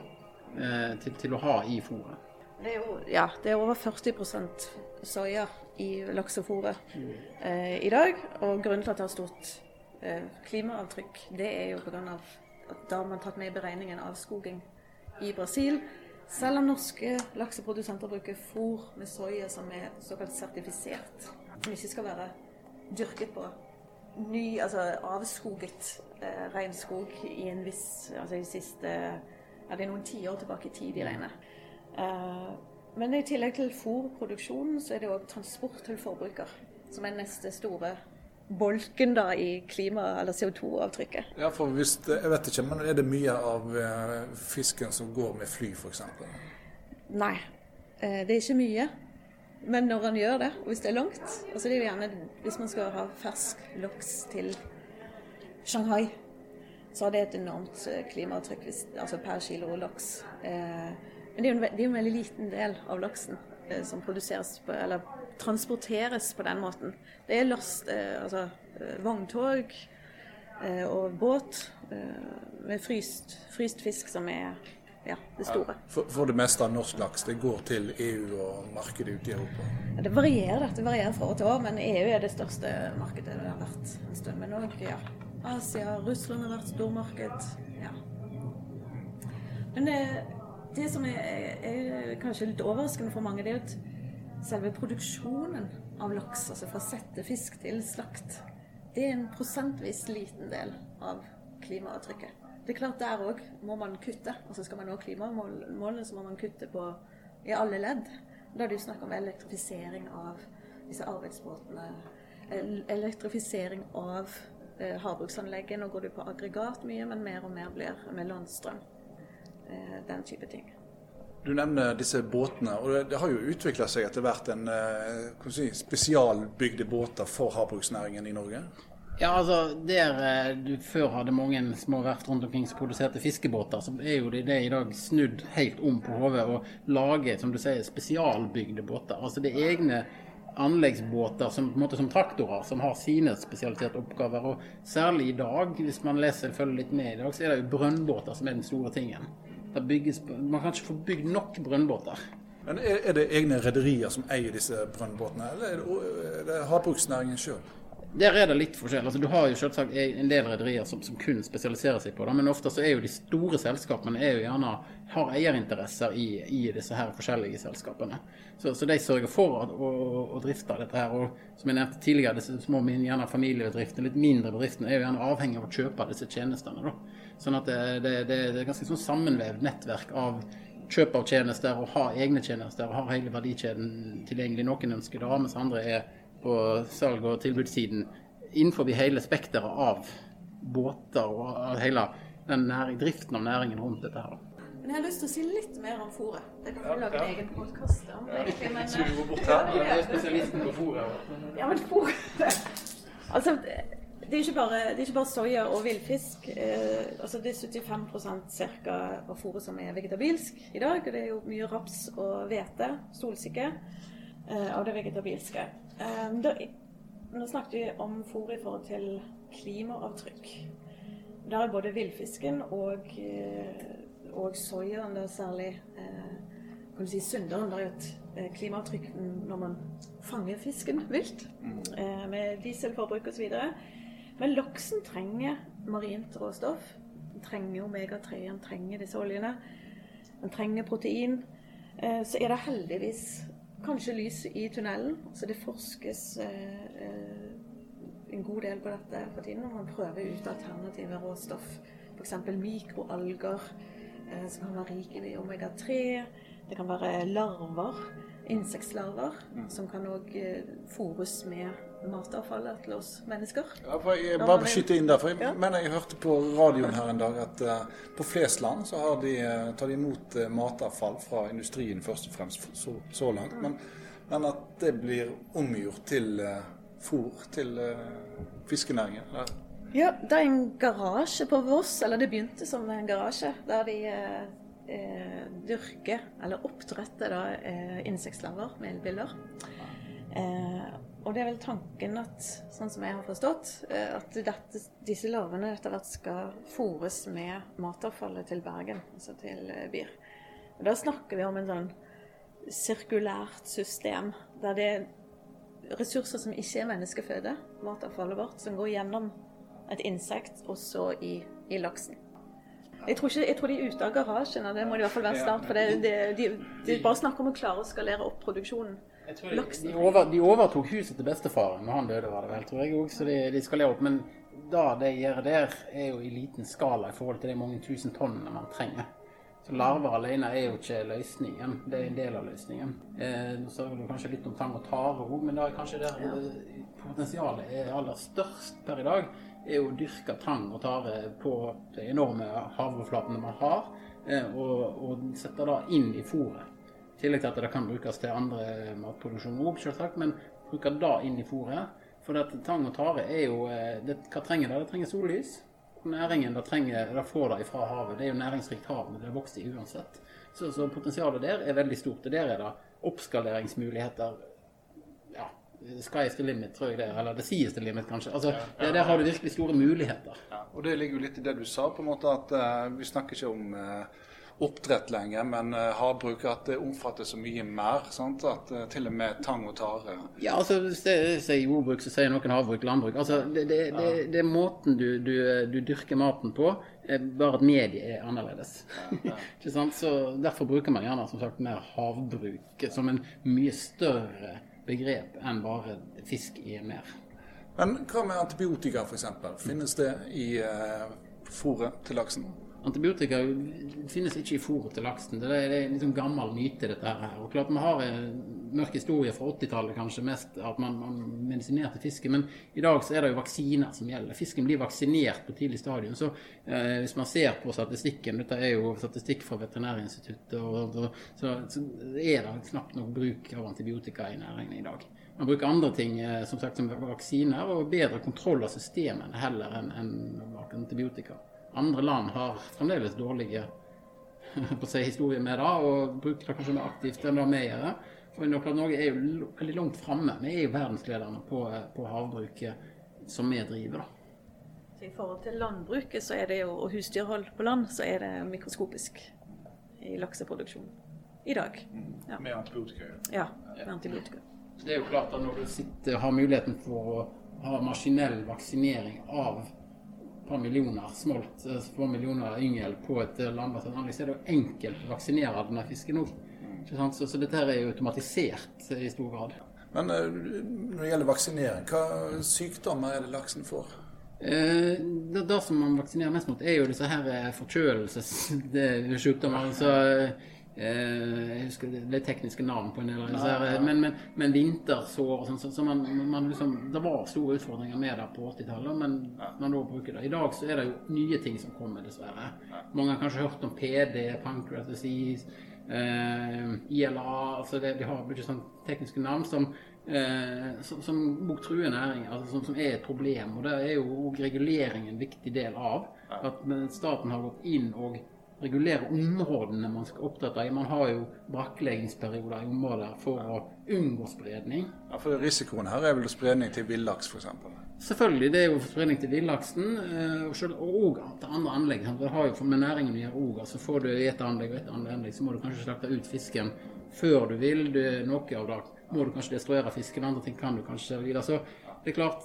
eh, til, til, å ha i fôret. Det ja, det er over 40 soya i laksefôret eh, i dag. Og grunnen til at det har stort eh, klimaavtrykk, det er jo pga. at da har man tatt med i beregningen avskoging i Brasil. Selv om norske lakseprodusenter bruker fôr med soya som er såkalt sertifisert, som ikke skal være dyrket på ny, altså avskoget eh, regnskog i en viss Altså i siste ja, Det er noen tiår tilbake i tid de regner. Eh, men i tillegg til fôrproduksjonen, så er det òg transport til forbruker som er neste store bolken da i klima- eller CO2-avtrykket. Ja, for hvis, jeg vet ikke, men Er det mye av eh, fisken som går med fly, f.eks.? Nei, eh, det er ikke mye. Men når han gjør det, og hvis det er langt altså det er gjerne Hvis man skal ha fersk laks til Shanghai, så har det et enormt eh, klimaavtrykk altså per kilo laks. Eh, men det er, en, en veldig liten del av laksen eh, som produseres på, eller transporteres på den måten. Det er last, altså vogntog og båt med fryst, fryst fisk som er ja, det store. For, for, det meste av norsk laks det går til EU og markedet ute i Europa? Ja, det varierer det varierer fra år til år, men EU er det største markedet det har vært en stund. Men òg ja, Asia, Russland har vært stormarked. Ja. Men det, det som er, er, kanskje litt overraskende for mange, det er at selve produksjonen av laks, altså fra settefisk til slakt, det er en prosentvis liten del av klimaavtrykket. Det er klart Der òg må man kutte. Altså Skal man nå klimamålene, så må man kutte på i alle ledd. Da er det jo snakk om elektrifisering av disse arbeidsbåtene. Elektrifisering av eh, havbruksanlegget. Nå går det på aggregat mye, men mer og mer blir med landstrøm. Eh, den type ting. Du nevner disse båtene, og det, har jo utvikla seg etter hvert en eh, si, spesialbygde båter for havbruksnæringen i Norge? Ja, altså Der eh, du før hadde mange små verft rundt omkring som produserte fiskebåter, så er jo det, det i dag snudd helt om på hodet og lager som du sier, spesialbygde båter. Altså det er egne anleggsbåter som, på en måte som traktorer, som har sine spesialiserte oppgaver. Og særlig i dag, hvis man leser følger litt med i dag, så er det jo brønnbåter som er den store tingen. Bygges, man kan ikke få bygd nok brønnbåter. Men er, det egne rederier som eier disse brønnbåtene, eller er det, det havbruksnæringen sjøl? Der er det litt forskjell. Altså, du har jo selvsagt en del rederier som, som, kun spesialiserer seg på det, men ofte så er jo de store selskapene er jo gjerne har eierinteresser i, i disse her forskjellige selskapene. Så, så de sørger for å, å, å, drifte dette her. Og som jeg nevnte tidligere, disse små gjerne familiebedriftene, litt mindre bedriftene, er jo gjerne avhengig av å kjøpe disse tjenestene. Da. Sånn at det, det, det, det er ganske sånn sammenvevd nettverk av kjøp av tjenester og ha egne tjenester og ha hele verdikjeden tilgjengelig. Noen ønsker det, mens andre er på salg- og tilbudssiden innenfor hele spekteret av båter og hele den næring, driften av næringen rundt dette her. Men jeg har lyst til å si litt mer om fôret. Det kan vi lage en egen podkast om. Egentlig, men? Ja, det er spesialisten på fôret. Ja, men fôr Altså, det er, ikke bare, det er ikke bare soya og villfisk. Eh, altså det er 75 ca. av fôret som er vegetabilsk i dag. og Det er jo mye raps og hvete, solsikke, eh, av det vegetabilske. Eh, da, nå snakket vi om fôr i forhold til klimaavtrykk. Der er både villfisken og, eh, og soyaen særlig eh, kan du si synderen. Det er et eh, klimaavtrykk når man fanger fisken vilt, eh, med dieselforbruk osv. Men laksen trenger marint råstoff. Den trenger omega-3, den trenger disse oljene. Den trenger protein. Eh, så er det heldigvis kanskje lys i tunnelen. Så det forskes eh, eh, en god del på dette for tiden. Og man prøver ut alternative råstoff. F.eks. mikroalger eh, som kan være rike i omega-3. Det kan være larver, insektlarver, mm. som kan òg fôres med matavfallet til oss mennesker. Ja, for jeg bare skyte inn der, for jeg ja. mener jeg hørte på radioen her en dag at uh, på Flesland så har de, uh, tar de imot uh, matavfall fra industrien først og fremst så, så langt. Mm. Men, men, at det blir omgjort til uh, fôr til fiskenæringen. Eller? ja, det er en garasje på Voss, eller det begynte som en garasje, der de dyrker, eller oppdretter, da, insektlarver med elbiller. Eh, og det er vel tanken at, sånn som jeg har forstått, eh, at dette, disse larvene etter hvert skal fôres med matavfallet til Bergen, altså til eh, BIR. Og da snakker vi om en sånn sirkulært system, der det er ressurser som ikke er menneskeføde, matavfallet vårt, som går gjennom et insekt og så i, i laksen. Jeg tror, ikke, jeg tror, de er ute av garasjen, og det må i hvert fall være snart. For det, det, de, de bare snakker om å klare å skalere opp produksjonen. De, de, over, de, overtok huset til bestefaren når han døde, var det vel, tror jeg òg, så de, de le opp. Men da de gjør der, er jo i liten skala i forhold til de mange tusen tonnene man trenger. Så larver alene er jo ikke løsningen, det er en del av løsningen. Eh, nå snakker du kanskje litt om tang og tare òg, men da er kanskje der ja. potensialet er aller størst per i dag er jo å dyrke tang og tare på de enorme havoverflatene man har, eh, og, og sette det inn i fôret. I tillegg til at det kan brukes til andre matproduksjon òg, selvsagt, men bruke det inn i fôret. For at tang og tare er jo eh, det, Hva trenger det? Det trenger sollys. Næringen det trenger, det får det fra havet. Det er jo næringsrikt hav, men det vokser i uansett. Så, så potensialet der er veldig stort. Og der er det oppskaleringsmuligheter Sky is the limit, tror jeg det er. Eller the sea the limit, kanskje. Altså, ja, ja. Der har du virkelig store muligheter. Ja, og det ligger jo litt i det du sa, på en måte at uh, vi snakker ikke om uh, oppdrett lenger, men uh, havbruk at det omfatter så mye mer. Sant? At uh, til og med tang og tare Ja, altså hvis jeg sier jordbruk, så sier noen havbruk, landbruk. Altså det, det, det, det er måten du, du, du, dyrker maten på, bare at mediet er annerledes. Ja, ja. så Derfor bruker man gjerne som sagt mer havbruk som en mye større begrep enn bare fisk i mer. Men hva med antibiotika f.eks.? Finnes det i uh, fôret til laksen? Antibiotika finnes ikke i fôret til laksen. Det er, en liksom gammel myte, dette her. Og klart Vi har en mørk historie fra 80-tallet kanskje mest, at man, man, medisinerte fisken. Men i dag så er det jo vaksiner som gjelder. Fisken blir vaksinert på tidlig stadium. Så eh, hvis man ser på statistikken, dette er jo statistikk fra Veterinærinstituttet, og, og, så, så, er det knapt nok bruk av antibiotika i næringen i dag. Man bruker andre ting eh, som sagt som vaksiner og bedre kontroll av systemene heller enn en antibiotika. Andre land har fremdeles dårlige på seg historie med det, og bruker det kanskje mer aktivt enn det vi gjør. For Norge er jo veldig langt framme. Vi er jo verdenslederne på, på havbruket som vi driver. da. Så I forhold til landbruket så er det jo, og husdyrhold på land, så er det mikroskopisk i lakseproduksjon i dag. Ja. Med antibiotika? Ja, med antibiotika. Det er jo klart at når du sitter, har muligheten for å ha maskinell vaksinering av par millioner smolt, et eh, par millioner yngel på et eh, landbasert anlegg, så er det jo enkelt å vaksinere denne fisken òg. Så, så, dette er jo automatisert i stor grad. Men eh, når det gjelder vaksinering, hva sykdommer er det laksen får? Eh, det, det, som man vaksinerer mest mot, er jo disse her forkjølelsessykdommer. Altså, Eh, jeg husker det, det tekniske navn på en del av disse. her, Men, men, men vintersår og sånn. Så, så man, man liksom, det var store utfordringer med det på 80-tallet, men man da bruker det. I dag så er det jo nye ting som kommer, dessverre. Mange har kanskje hørt om PD, pancreas disease, eh, ILA altså det, De har ikke sånn tekniske navn som, eh, som, som truer næringen, altså som, som, er et problem. Og det er jo regulering en viktig del av. At staten har gått inn og regulere områdene man skal oppdrette i. Man har jo brakkleggingsperioder i områder for å unngå spredning. Ja, for Risikoen her er vel spredning til villaks f.eks.? Selvfølgelig, det er jo spredning til villaksen. Eh, og òg til andre anlegg. Det har jo med næringen å gjøre òg. Altså får du i et anlegg og et annet anlegg, så må du kanskje slakte ut fisken før du vil. Du, noe av det må du kanskje destruere fisken, andre ting kan du kanskje videre. Så det er klart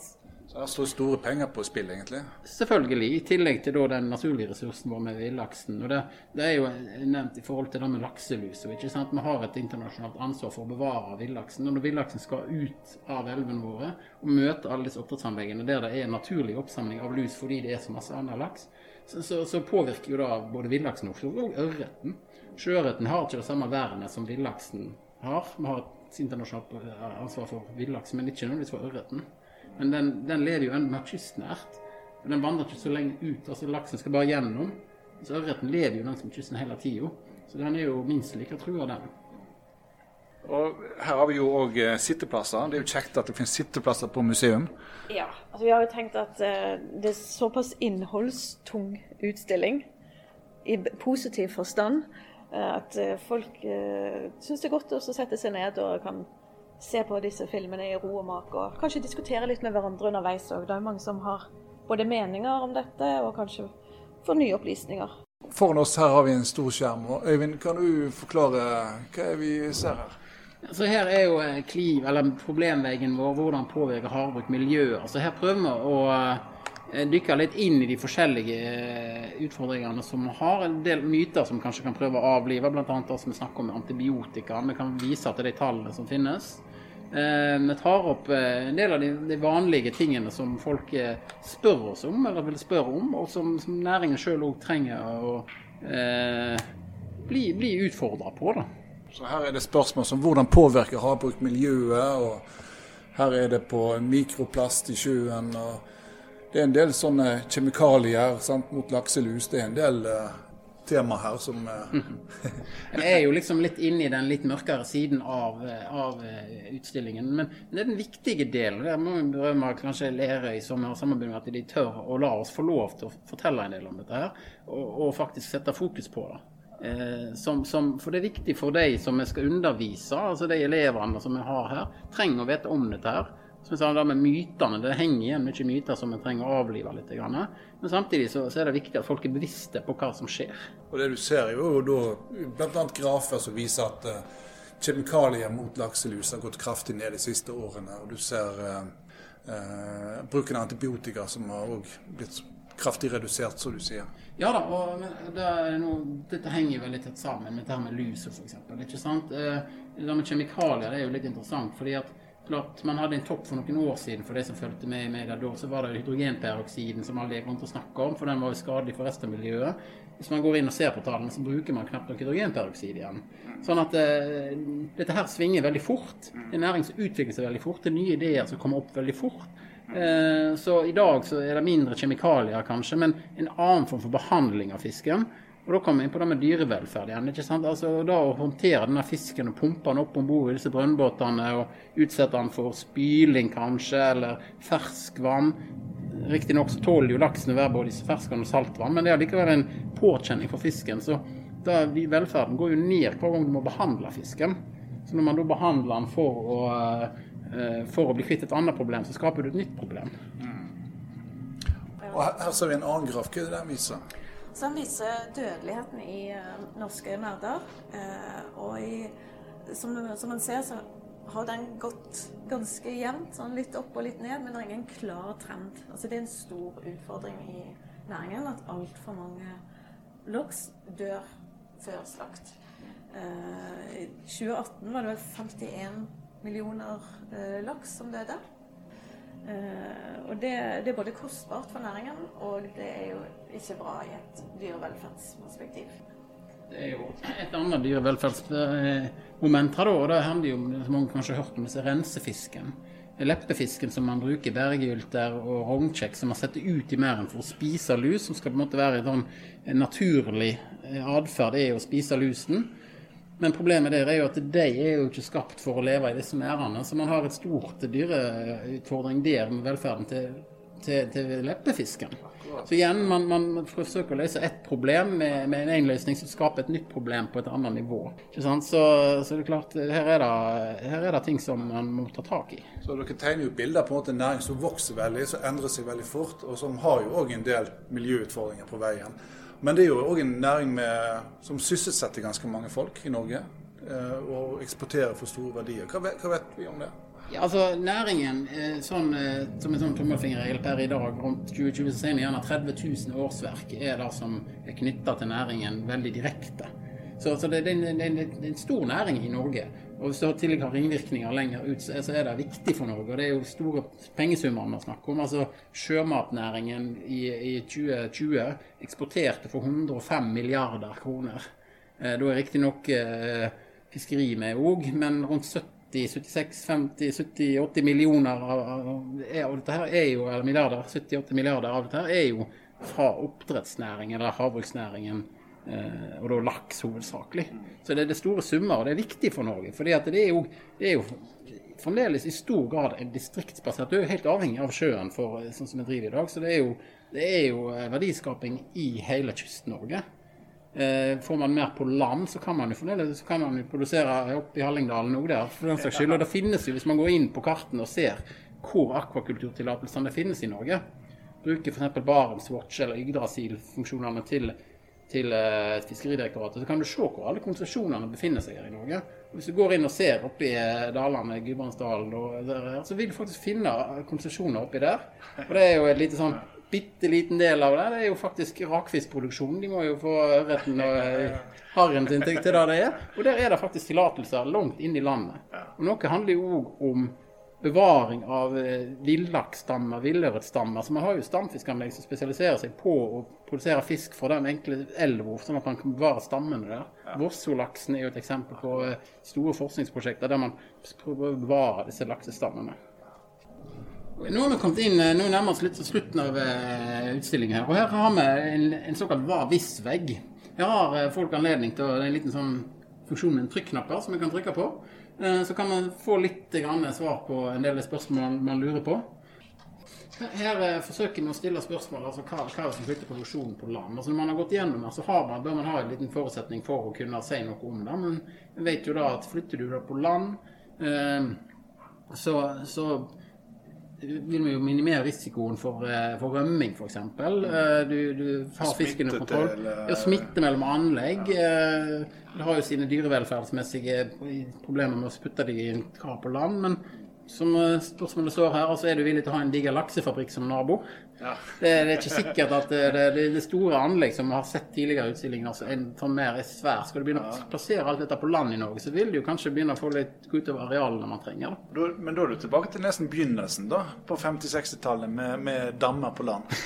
så det står store penger på spill, egentlig? Selvfølgelig, i tillegg til den naturlige ressursen vår med villaksen. Og det, det, er jo nevnt i forhold til det med lakselus. ikke sant? Vi har et internasjonalt ansvar for å bevare villaksen. Og når villaksen skal ut av elvene våre og møte alle disse oppdrettsanleggene der det er naturlig oppsamling av lus fordi det er så masse annen laks, så, så, så påvirker jo da både villaksen og ørreten. Sjøørreten har ikke det samme vernet som villaksen har. Vi har et internasjonalt ansvar for villaksen, men ikke nødvendigvis for ørreten. Men den, den lever jo enda mer kystnært. Den vandrer ikke så lenge ut. altså Laksen skal bare gjennom. Så ørreten lever jo langs kysten hele tida. Så den er jo minst like trua, den. Og Her har vi jo òg eh, sitteplasser. Det er jo kjekt at det finnes sitteplasser på museum. Ja, altså vi har jo tenkt at uh, det er såpass innholdstung utstilling i positiv forstand uh, at folk uh, syns det er godt å sette seg ned og kan se på disse filmene i ro og mak, og kanskje diskutere litt med hverandre underveis òg. Det er mange som har både meninger om dette, og kanskje får nye opplysninger. Foran oss her har vi en stor skjerm. og Øyvind, kan du forklare hva er vi ser her? Altså Her er jo eh, kliv, eller problemveggen vår, hvordan påvirker havbruk miljøet. Altså Her prøver vi å eh, dykke litt inn i de forskjellige eh, utfordringene som vi har. En del myter som kanskje kan prøve å avlive, bl.a. det som vi snakker om antibiotika. Vi kan vise til de tallene som finnes. Eh, vi tar opp eh, en del av de, vanlige tingene som folk eh, spør oss om, eller vil spørre om, og som, som næringen sjøl òg trenger å eh, bli, bli utfordra på. Da. Så her er det spørsmål som hvordan påvirker havbruk miljøet, og her er det på mikroplast i sjøen. og Det er en del sånne kjemikalier sant, mot lakselus. Det er en del eh, tema her som Jeg er jo liksom litt inne i den litt mørkere siden av, av eh, utstillingen. Men det er den viktige delen. Der må vi berømme kanskje Lerøy som har samarbeidet med at de tør å la oss få lov til å fortelle en del om dette her, og, og faktisk sette fokus på det. Eh, som, som, for det er viktig for de som vi skal undervise, altså de elevene som vi har her, trenger å vite om dette her. Som jeg sa, det med mytene, det henger igjen mye myter som vi trenger å avlive litt. Men samtidig så, så, er det viktig at folk er bevisste på hva som skjer. Og Det du ser jo da bl.a. grafer som viser at uh, kjemikalier mot lakselus har gått kraftig ned de siste årene. Og du ser uh, uh, bruken av antibiotika som har òg blitt kraftig redusert, som du sier. Ja da, og det noe, dette henger veldig tett sammen med dette med lus f.eks. Det med kjemikalier det er jo litt interessant. fordi at klart, Man hadde en topp for noen år siden for de som fulgte med i media da. Så var det hydrogenperoksiden som alle gikk rundt og snakka om, for den var jo skadelig for resten av miljøet. Hvis man går inn og ser på tallene, så bruker man knapt nok hydrogenperoksid igjen. Sånn at uh, dette her svinger veldig fort. Det er næring som utvikler seg veldig fort. Det er nye ideer som kommer opp veldig fort. Uh, så i dag så er det mindre kjemikalier, kanskje, men en annen form for behandling av fisken. Og Da kommer vi inn på det med dyrevelferd igjen. ikke sant? Altså da Å håndtere denne fisken og pumpe den opp om bord i disse brønnbåtene og utsette den for spyling kanskje, eller ferskvann. Riktignok tåler jo laksen å være både i ferskvann og saltvann, men det er likevel en påkjenning for fisken. Så da, velferden går jo ned hver gang du må behandle fisken. Så når man da behandler den for å, eh, for å bli kvitt et annet problem, så skaper du et nytt problem. Og her, her ser vi en annen graf. Hva er det der viser? Han viser dødeligheten i eh, norske merder. eh, og i, som, som man ser, så har den gått ganske jevnt, sånn litt opp og litt ned, men det er ingen klar trend. Altså Det er en stor utfordring i næringen at altfor mange laks dør før slakt. Eh, I 2018 var det vel 51 millioner eh, laks som døde. Eh, og det, det er både kostbart for næringen, og det er jo ikke bra i et dyrevelferdsperspektiv. Det er jo et annet dyrevelferdsmoment her, da. Og det handler jo om, som mange kanskje har hørt om, disse rensefisken. Leppefisken som man bruker, bergylter og rognkjekk som man setter ut i merden for å spise lus, som skal på en måte være en sånn naturlig atferd, er å spise lusen. Men problemet der er jo at de er jo ikke skapt for å leve i disse merdene. Så man har et stort dyreutfordring der med velferden til, til, til leppefisken. Så igjen, man, man forsøker å løse ett problem med, med en løsning som skaper et nytt problem på et annet nivå. Ikke sant? Så, så det er klart, her er det, her er det ting som man må ta tak i. Så Dere tegner jo bilder på en måte næring som vokser veldig, som endrer seg veldig fort, og som har jo òg en del miljøutfordringer på veien. Men det er jo òg en næring med, som sysselsetter ganske mange folk i Norge, eh, og eksporterer for store verdier. Hva vet, hva vet vi om det? Ja, altså Næringen, eh, sånn, eh, som en sånn tommelfingerregel per i dag, rundt 2020 så er det gjerne 30 000 årsverk er det som er knytta til næringen veldig direkte. Så, så det, er en- det, det er en stor næring i Norge. Og hvis du tillegg har ringvirkninger lenger ut, så er det viktig for Norge. Og det er jo store pengesummer vi snakker om. Altså Sjømatnæringen i, i 2020 eksporterte for 105 milliarder kroner. Eh, Da er riktignok eh, fiskeri med òg, men rundt 70 76, 50, 70, 80 millioner av, av, dette her er jo, eller milliarder, 70-80 milliarder av dette her er jo fra oppdrettsnæringen eller havbruksnæringen, og da laks hovedsakelig. Så det er det store summer, og det er viktig for Norge. For det det er jo fremdeles i stor grad en distriktsbasert Du er jo helt avhengig av sjøen for sånn som vi driver i dag. Så det er jo, det er jo eh, verdiskaping i hele Kyst-Norge. Eh, får man mer på land, så kan man jo fremdeles kan man jo produsere oppe i Hallingdalen òg der. for den saks skyld. Og det finnes jo, hvis man går inn på kartene og ser hvor akvakulturtillatelsene finnes i Norge, bruker f.eks. Barentswatch eller Yggdrasil-funksjonene til, til eh, Fiskeridirektoratet, så kan du se hvor alle konsesjonene befinner seg her i Norge. Hvis du går inn og ser oppi eh, dalene, Gudbrandsdalen, og der, så vil du faktisk finne konsesjoner oppi der. Og det er jo et lite sånn bitte liten del av det. Det er jo faktisk rakfiskproduksjon. De må jo få ørreten og eh, harren sin til, til det det er. Og der er det faktisk tillatelser langt inn i landet. Og noe handler jo òg om bevaring av eh, villaksstammer, villørretstammer. Så man har jo stamfiskanlegg som spesialiserer seg på å produsere fisk fra den enkle elva, sånn at man kan bevare stammene der. Vossolaksen er jo et eksempel på eh, store forskningsprosjekter der man prøver å bevare disse laksestammene. Nå har vi kommet inn, eh, nå nærmer oss litt til slutten av utstillingen her. Og her har vi en, en såkalt hva hvis-vegg. Her har folk anledning til en liten sånn funksjon med en trykknapper som vi kan trykke på. Eh, Så kan man få litt svar på en del spørsmål man, lurer på. Her, her eh, forsøker vi å stille spørsmål altså hva, hva som flytter produksjonen på land. Altså Når man har gått gjennom det, så man, bør man ha en liten forutsetning for å kunne si noe om det. Men vi vet jo da at flytter du det på land, eh, så, så vil vi jo minimere risikoen for, eh, for rømming, f.eks. Du, du har fisken under kontroll. eh, Ja, smitte mellom anlegg. eh, Det har jo sine dyrevelferdsmessige problemer med å putte dem i en kar på land. Men som eh, spørsmålet står her, så er du villig til å ha en diger laksefabrikk som nabo. Det, det er ikke sikkert at det, det, store anlegg som vi har sett tidligere i utstillingen, altså en sånn mer er svær. Skal du begynne å plassere alt dette på land i Norge, så vil du kanskje begynne å få litt gå utover arealene man trenger. da. Men da er du tilbake til nesten begynnelsen, da, på 50-60-tallet, med, med dammer på land.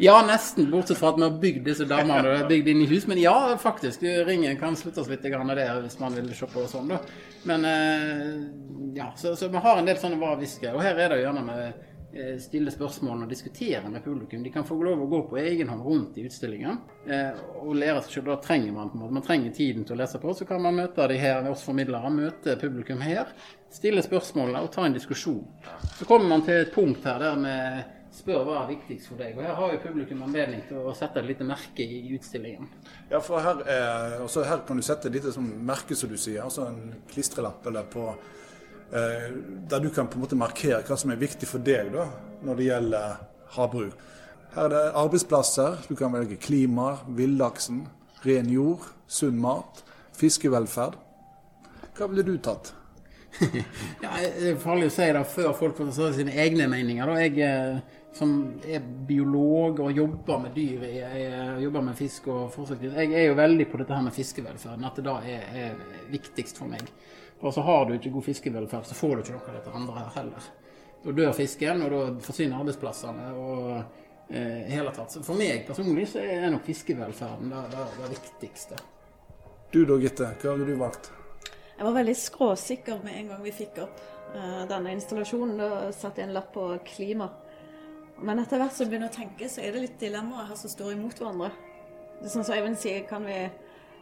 Ja, nesten. Bortsett fra at vi har bygd disse dammene og det er bygd inn i hus. Men ja, faktisk. Ringen kan slutte oss litt der hvis man vil se på sånn, da. Men eh, ja, så, så vi har en del sånne var-hvisker. Og her er det jo gjerne med stille spørsmål og diskutere med publikum. De kan få lov å gå på egen hånd rundt i utstillingen eh, og lære seg selv. Da trenger man på en måte, man trenger tiden til å lese på. Så kan man møte de her, oss formidlere, møte publikum her, stille spørsmål og ta en diskusjon. Så kommer man til et punkt her der vi spør hva er viktigst for deg. Og her har jo publikum anledning til å sette et lite merke i utstillingen. Ja, for her, er, altså her kan du sette et lite merke, som du sier. Altså en klistrelapp eller på eh, Der du kan på en måte markere hva som er viktig for deg da, når det gjelder havbruk. Her er det arbeidsplasser. Du kan velge klima, villaksen, ren jord, sunn mat, fiskevelferd. Hva ville du tatt? ja, det er farlig å si det før folk får si sine egne meninger. Da. Jeg eh, som er biolog og jobber med dyr, jeg, jeg jobber med fisk og forsøksdyr, jeg er jo veldig på dette her med fiskevelferden. At det da er, er viktigst for meg. For så har du ikke god fiskevelferd, så får du ikke noe av dette andre her heller. Da dør fisken, og da forsvinner arbeidsplassene. og eh, hele tatt. Så for meg personlig så er nok fiskevelferden det, det, det viktigste. Du da, Gitte. Hva hadde du valgt? Jeg var veldig skråsikker med en gang vi fikk opp uh, denne installasjonen. Da satte jeg en lapp på klima. Men etter hvert som jeg begynner å tenke, så er det litt dilemmaer her som står imot hverandre. Det er sånn som Eivind sier, kan vi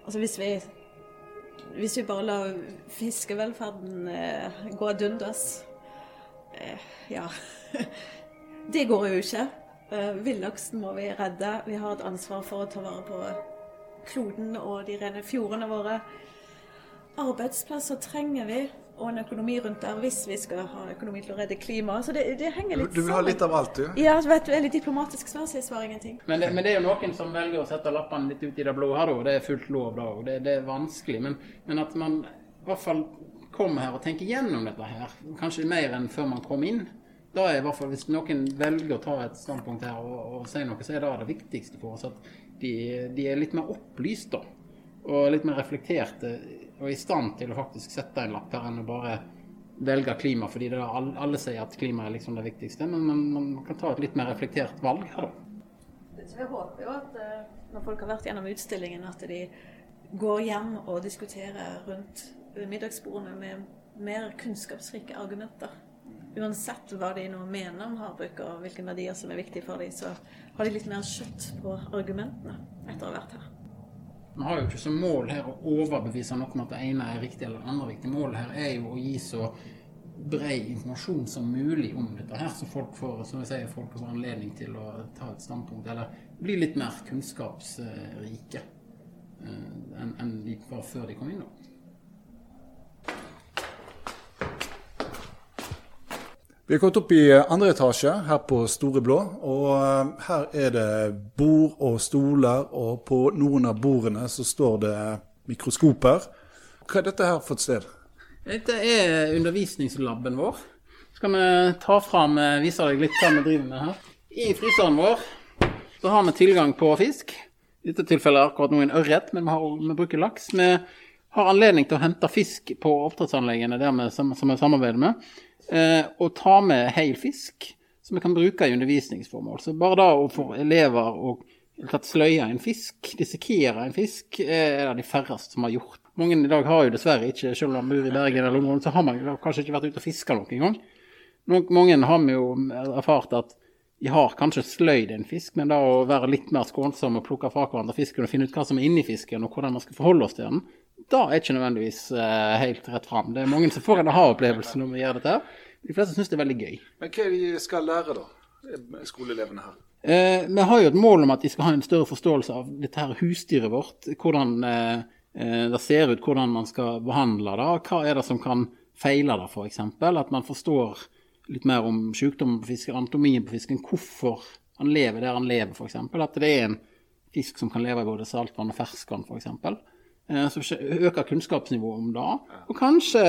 Altså hvis vi hvis vi bare lar fiskevelferden uh, gå ad undas uh, Ja. det går jo ikke. Villaksen må vi redde. Vi har et ansvar for å ta vare på kloden og de rene fjordene våre. Arbeidsplasser trenger vi, og en økonomi rundt der hvis vi skal ha økonomi til å redde klimaet. Så det, det henger litt sammen. Du vil ha litt av alt, du? Ja, vet du, veldig diplomatisk svar, så jeg svarer ingenting. Men det, men det, er jo noen som velger å sette lappene litt ut i det blå her, og Det er fullt lov, da. Og det, det er vanskelig. Men, men, at man i hvert fall kommer her og tenker gjennom dette her, kanskje mer enn før man kom inn. Da er i hvert fall, Hvis noen velger å ta et standpunkt her og, og si noe, så er det det viktigste for oss at de, de er litt mer opplyst, da. Og litt mer reflekterte og i stand til å faktisk sette en lapp her enn å bare velge klima, fordi det er alle, sier at klima er liksom det viktigste. Men man, kan ta et litt mer reflektert valg her, da. Så jeg håper jo at eh, når folk har vært gjennom utstillingen, at de går hjem og diskuterer rundt middagsbordene med mer kunnskapsrike argumenter. Uansett hva de nå mener om havbruk og hvilke verdier som er viktige for dem, så har de litt mer kjøtt på argumentene etter å ha vært her. Vi har jo ikke som mål her å overbevise noe om at det ene er riktig eller det andre riktig. Målet her er jo å gi så bred informasjon som mulig om dette her, så folk får, som jeg sier, folk får anledning til å ta et standpunkt, eller bli litt mer kunnskapsrike eh, enn de var før de kom inn. da. Vi har kommet opp i andre etasje her på Store Blå. og eh, Her er det bord og stoler, og på noen av bordene så står det mikroskoper. Hva er dette her for et sted? Dette er undervisningslaben vår. Skal vi ta fram, eh, vise deg litt hva vi driver med her. I fryseren vår så har vi tilgang på fisk. I dette tilfellet akkurat nå en ørret, men vi, har, vi bruker laks. Vi har anledning til å hente fisk på oppdrettsanleggene der vi, som vi samarbeider med eh, og ta med hel fisk som vi kan bruke i undervisningsformål. Så bare da å få elever å sløye en fisk, dissekere en fisk, er det de færreste som har gjort. Mange i dag har jo dessverre ikke, selv om man bor i Bergen eller noe, så har man kanskje ikke vært ute og fiska noen gang. Mange har vi jo erfart at de har kanskje sløyd en fisk, men da å være litt mer skånsom og plukke fra hverandre fisken og finne ut hva som er inni fisken, og hvordan man skal forholde oss til den, da er ikke nødvendigvis uh, helt rett fram. Det er mange som får en aha-opplevelse når vi gjør dette. De fleste syns det er veldig gøy. Men hva er det de skal lære, da, skoleelevene her? Uh, vi har jo et mål om at de skal ha en større forståelse av dette her husdyret vårt. Hvordan uh, det ser ut, hvordan man skal behandle det. Hva er det som kan feile det, f.eks. At man forstår litt mer om sykdommen på fisken, anatomien på fisken. Hvorfor han lever der han lever, f.eks. At det er en fisk som kan leve i både saltvann og ferskvann, f.eks. Eh, så øker kunnskapsnivået om det. Og kanskje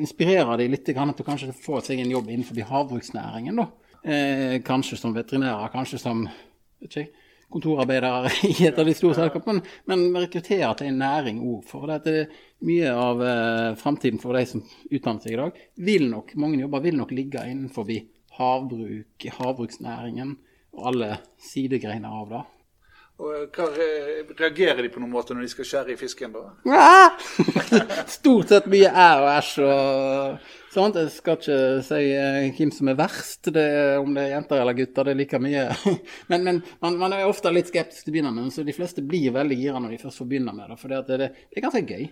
inspirerer de litt til kanskje få seg en jobb innenfor havbruksnæringen. Eh, kanskje som veterinærer, kanskje som ikke, kontorarbeidere i et av de store selskapene. Men, men rekruttere til en næring òg. For det er mye av eh, framtiden for de som utdanner seg i dag, vil nok, mange jobber vil nok ligge innenfor havbruk, havbruksnæringen og alle sidegreiner av det. Og eh, hva Reagerer de på noen måte når de skal skjære i fisken, da? Ja! Stort sett mye æ og æsj og sånt. Jeg skal ikke si eh, hvem som er verst, det, om det er jenter eller gutter. Det er like mye. Men, men man, man, er ofte litt skeptisk til å begynne med, så de fleste blir veldig gira når de først får begynne med det. For det, det, er ganske gøy.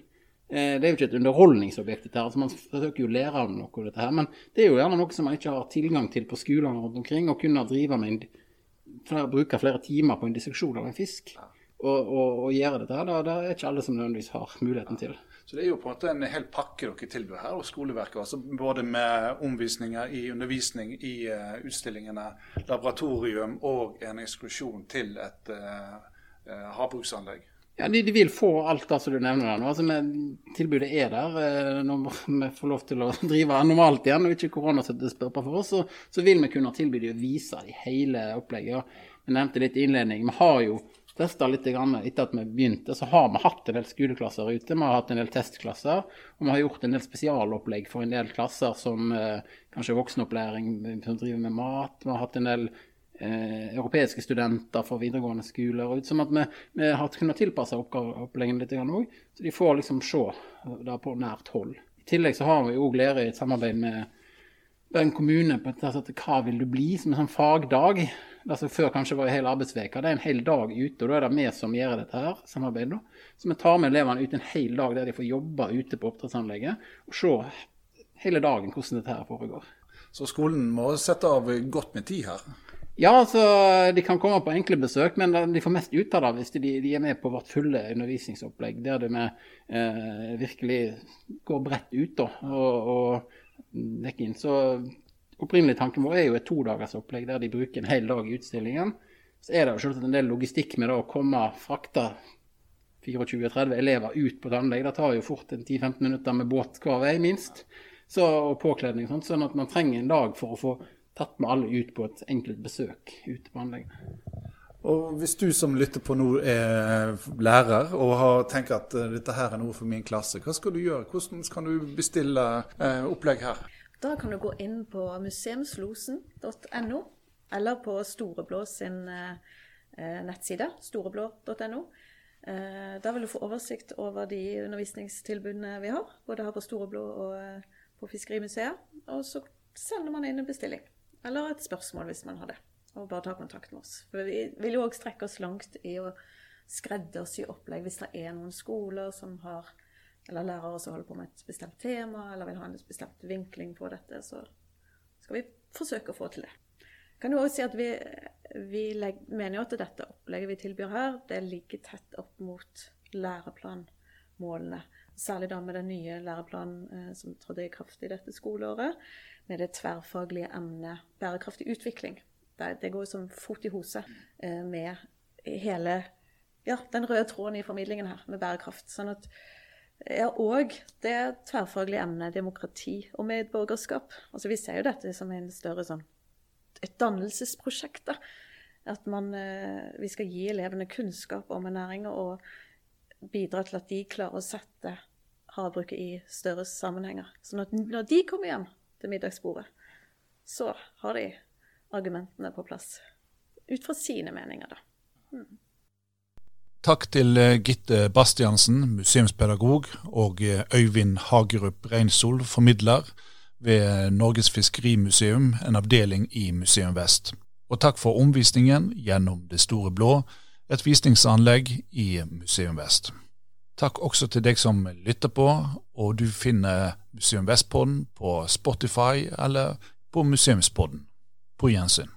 Eh, det er jo ikke et underholdningsobjekt, dette her, så man forsøker jo å lære av noe av dette her. Men det er jo gjerne noe som man ikke har tilgang til på skolene rundt omkring. Å kunne drive med en, flere, bruke flere timer på en disseksjon av en fisk. Og, og, og gjøre dette da, det er ikke alle som nødvendigvis har muligheten til. Så det er jo på en måte en hel pakke dere tilbyr her og skoleverket. altså Både med omvisninger i undervisning i uh, utstillingene, laboratorium og en ekskursjon til et uh, uh, havbruksanlegg. Ja, de, de, vil få alt det som du nevner der nå. Altså, med, tilbudet er der. Når vi får lov til å drive normalt igjen og ikke korona spørper for oss, så, så, vil vi kunne tilby dem å vise de hele opplegget. Jeg nevnte litt i innledning. Vi har jo testa litt etter at vi begynte, så har vi hatt en del skoleklasser ute. Vi har hatt en del testklasser, og vi har gjort en del spesialopplegg for en del klasser som eh, kanskje voksenopplæring som driver med mat. Vi har hatt en del eh, europeiske studenter fra videregående skoler. Ut, som at vi, vi har kunnet tilpasse oppleggene litt òg, så de får liksom se det på nært hold. I tillegg så har vi òg lærer i et samarbeid med Bergen kommune på at hva vil du bli, som en sånn fagdag altså før kanskje var en hel arbeidsveke. Det er en hel dag ute, og da er det vi som gjør dette her, samarbeidet. Så vi tar med elevene ut en hel dag der de får jobbe ute på oppdrettsanlegget og se hele dagen hvordan dette her foregår. Så skolen må sette av godt med tid her? Ja, altså, de kan komme på enkle besøk, men de får mest ut av det hvis de, de er med på vårt fulle undervisningsopplegg, der med eh, virkelig går bredt ut da, og, og dekker inn. Så opprinnelig tanken vår er jo et todagersopplegg der de bruker en hel dag i utstillingen. Så er det jo selvsagt en del logistikk med da, å komme frakta 24-30 elever ut på et anlegg. Det tar jo fort 10-15 minutter med båt hver vei, minst. Så, og påkledning og sånt. Sånn at man trenger en dag for å få tatt med alle ut på et enkelt besøk ute på anleggene. Og Hvis du som lytter på nå er lærer og har tenkt at eh, dette her er noe for min klasse, hva skal du gjøre? Hvordan kan du bestille eh, opplegg her? Da kan du gå inn på museumslosen.no, eller på Storeblå sin eh, nettside, storeblå.no. Eh, da vil du få oversikt over de undervisningstilbudene vi har, både her på Storeblå og eh, på Fiskerimuseet. Og så sender man inn en bestilling, eller et spørsmål hvis man har det. Og bare ta kontakt med oss. For vi vil jo òg strekke oss langt i å skreddersy opplegg hvis det er noen skoler som har eller lærere som holder på med et bestemt tema, eller vil ha en bestemt vinkling på dette, så skal vi forsøke å få til det. Kan jo også si at Vi, vi mener jo at dette opplegget vi tilbyr her, det ligger tett opp mot læreplanmålene. Særlig da med den nye læreplanen eh, som trådte i kraft i dette skoleåret, med det tverrfaglige emnet bærekraftig utvikling. Det, går som fot i hose eh, med hele ja, den røde tråden i formidlingen her, med bærekraft. Sånn at ja, og det tverrfaglige emnet demokrati og medborgerskap. Altså, vi ser jo dette som en større sånn et dannelsesprosjekt. da. At man, eh, vi skal gi elevene kunnskap om ernæring og bidra til at de klarer å sette havbruket i større sammenhenger. Sånn at når de kommer hjem til middagsbordet, så har de argumentene på plass. Ut fra sine meninger, da. Mm. Takk til eh, Gitte Bastiansen, museumspedagog, og eh, Øyvind Hagerup Reinsol, formidler ved Norges Fiskerimuseum, en avdeling i Museum Vest. Og takk for omvisningen gjennom Det store blå, et visningsanlegg i Museum Vest. Takk også til deg som lytter på, og du finner Museum Vest-podden på Spotify eller på Museumspodden. På gjensyn.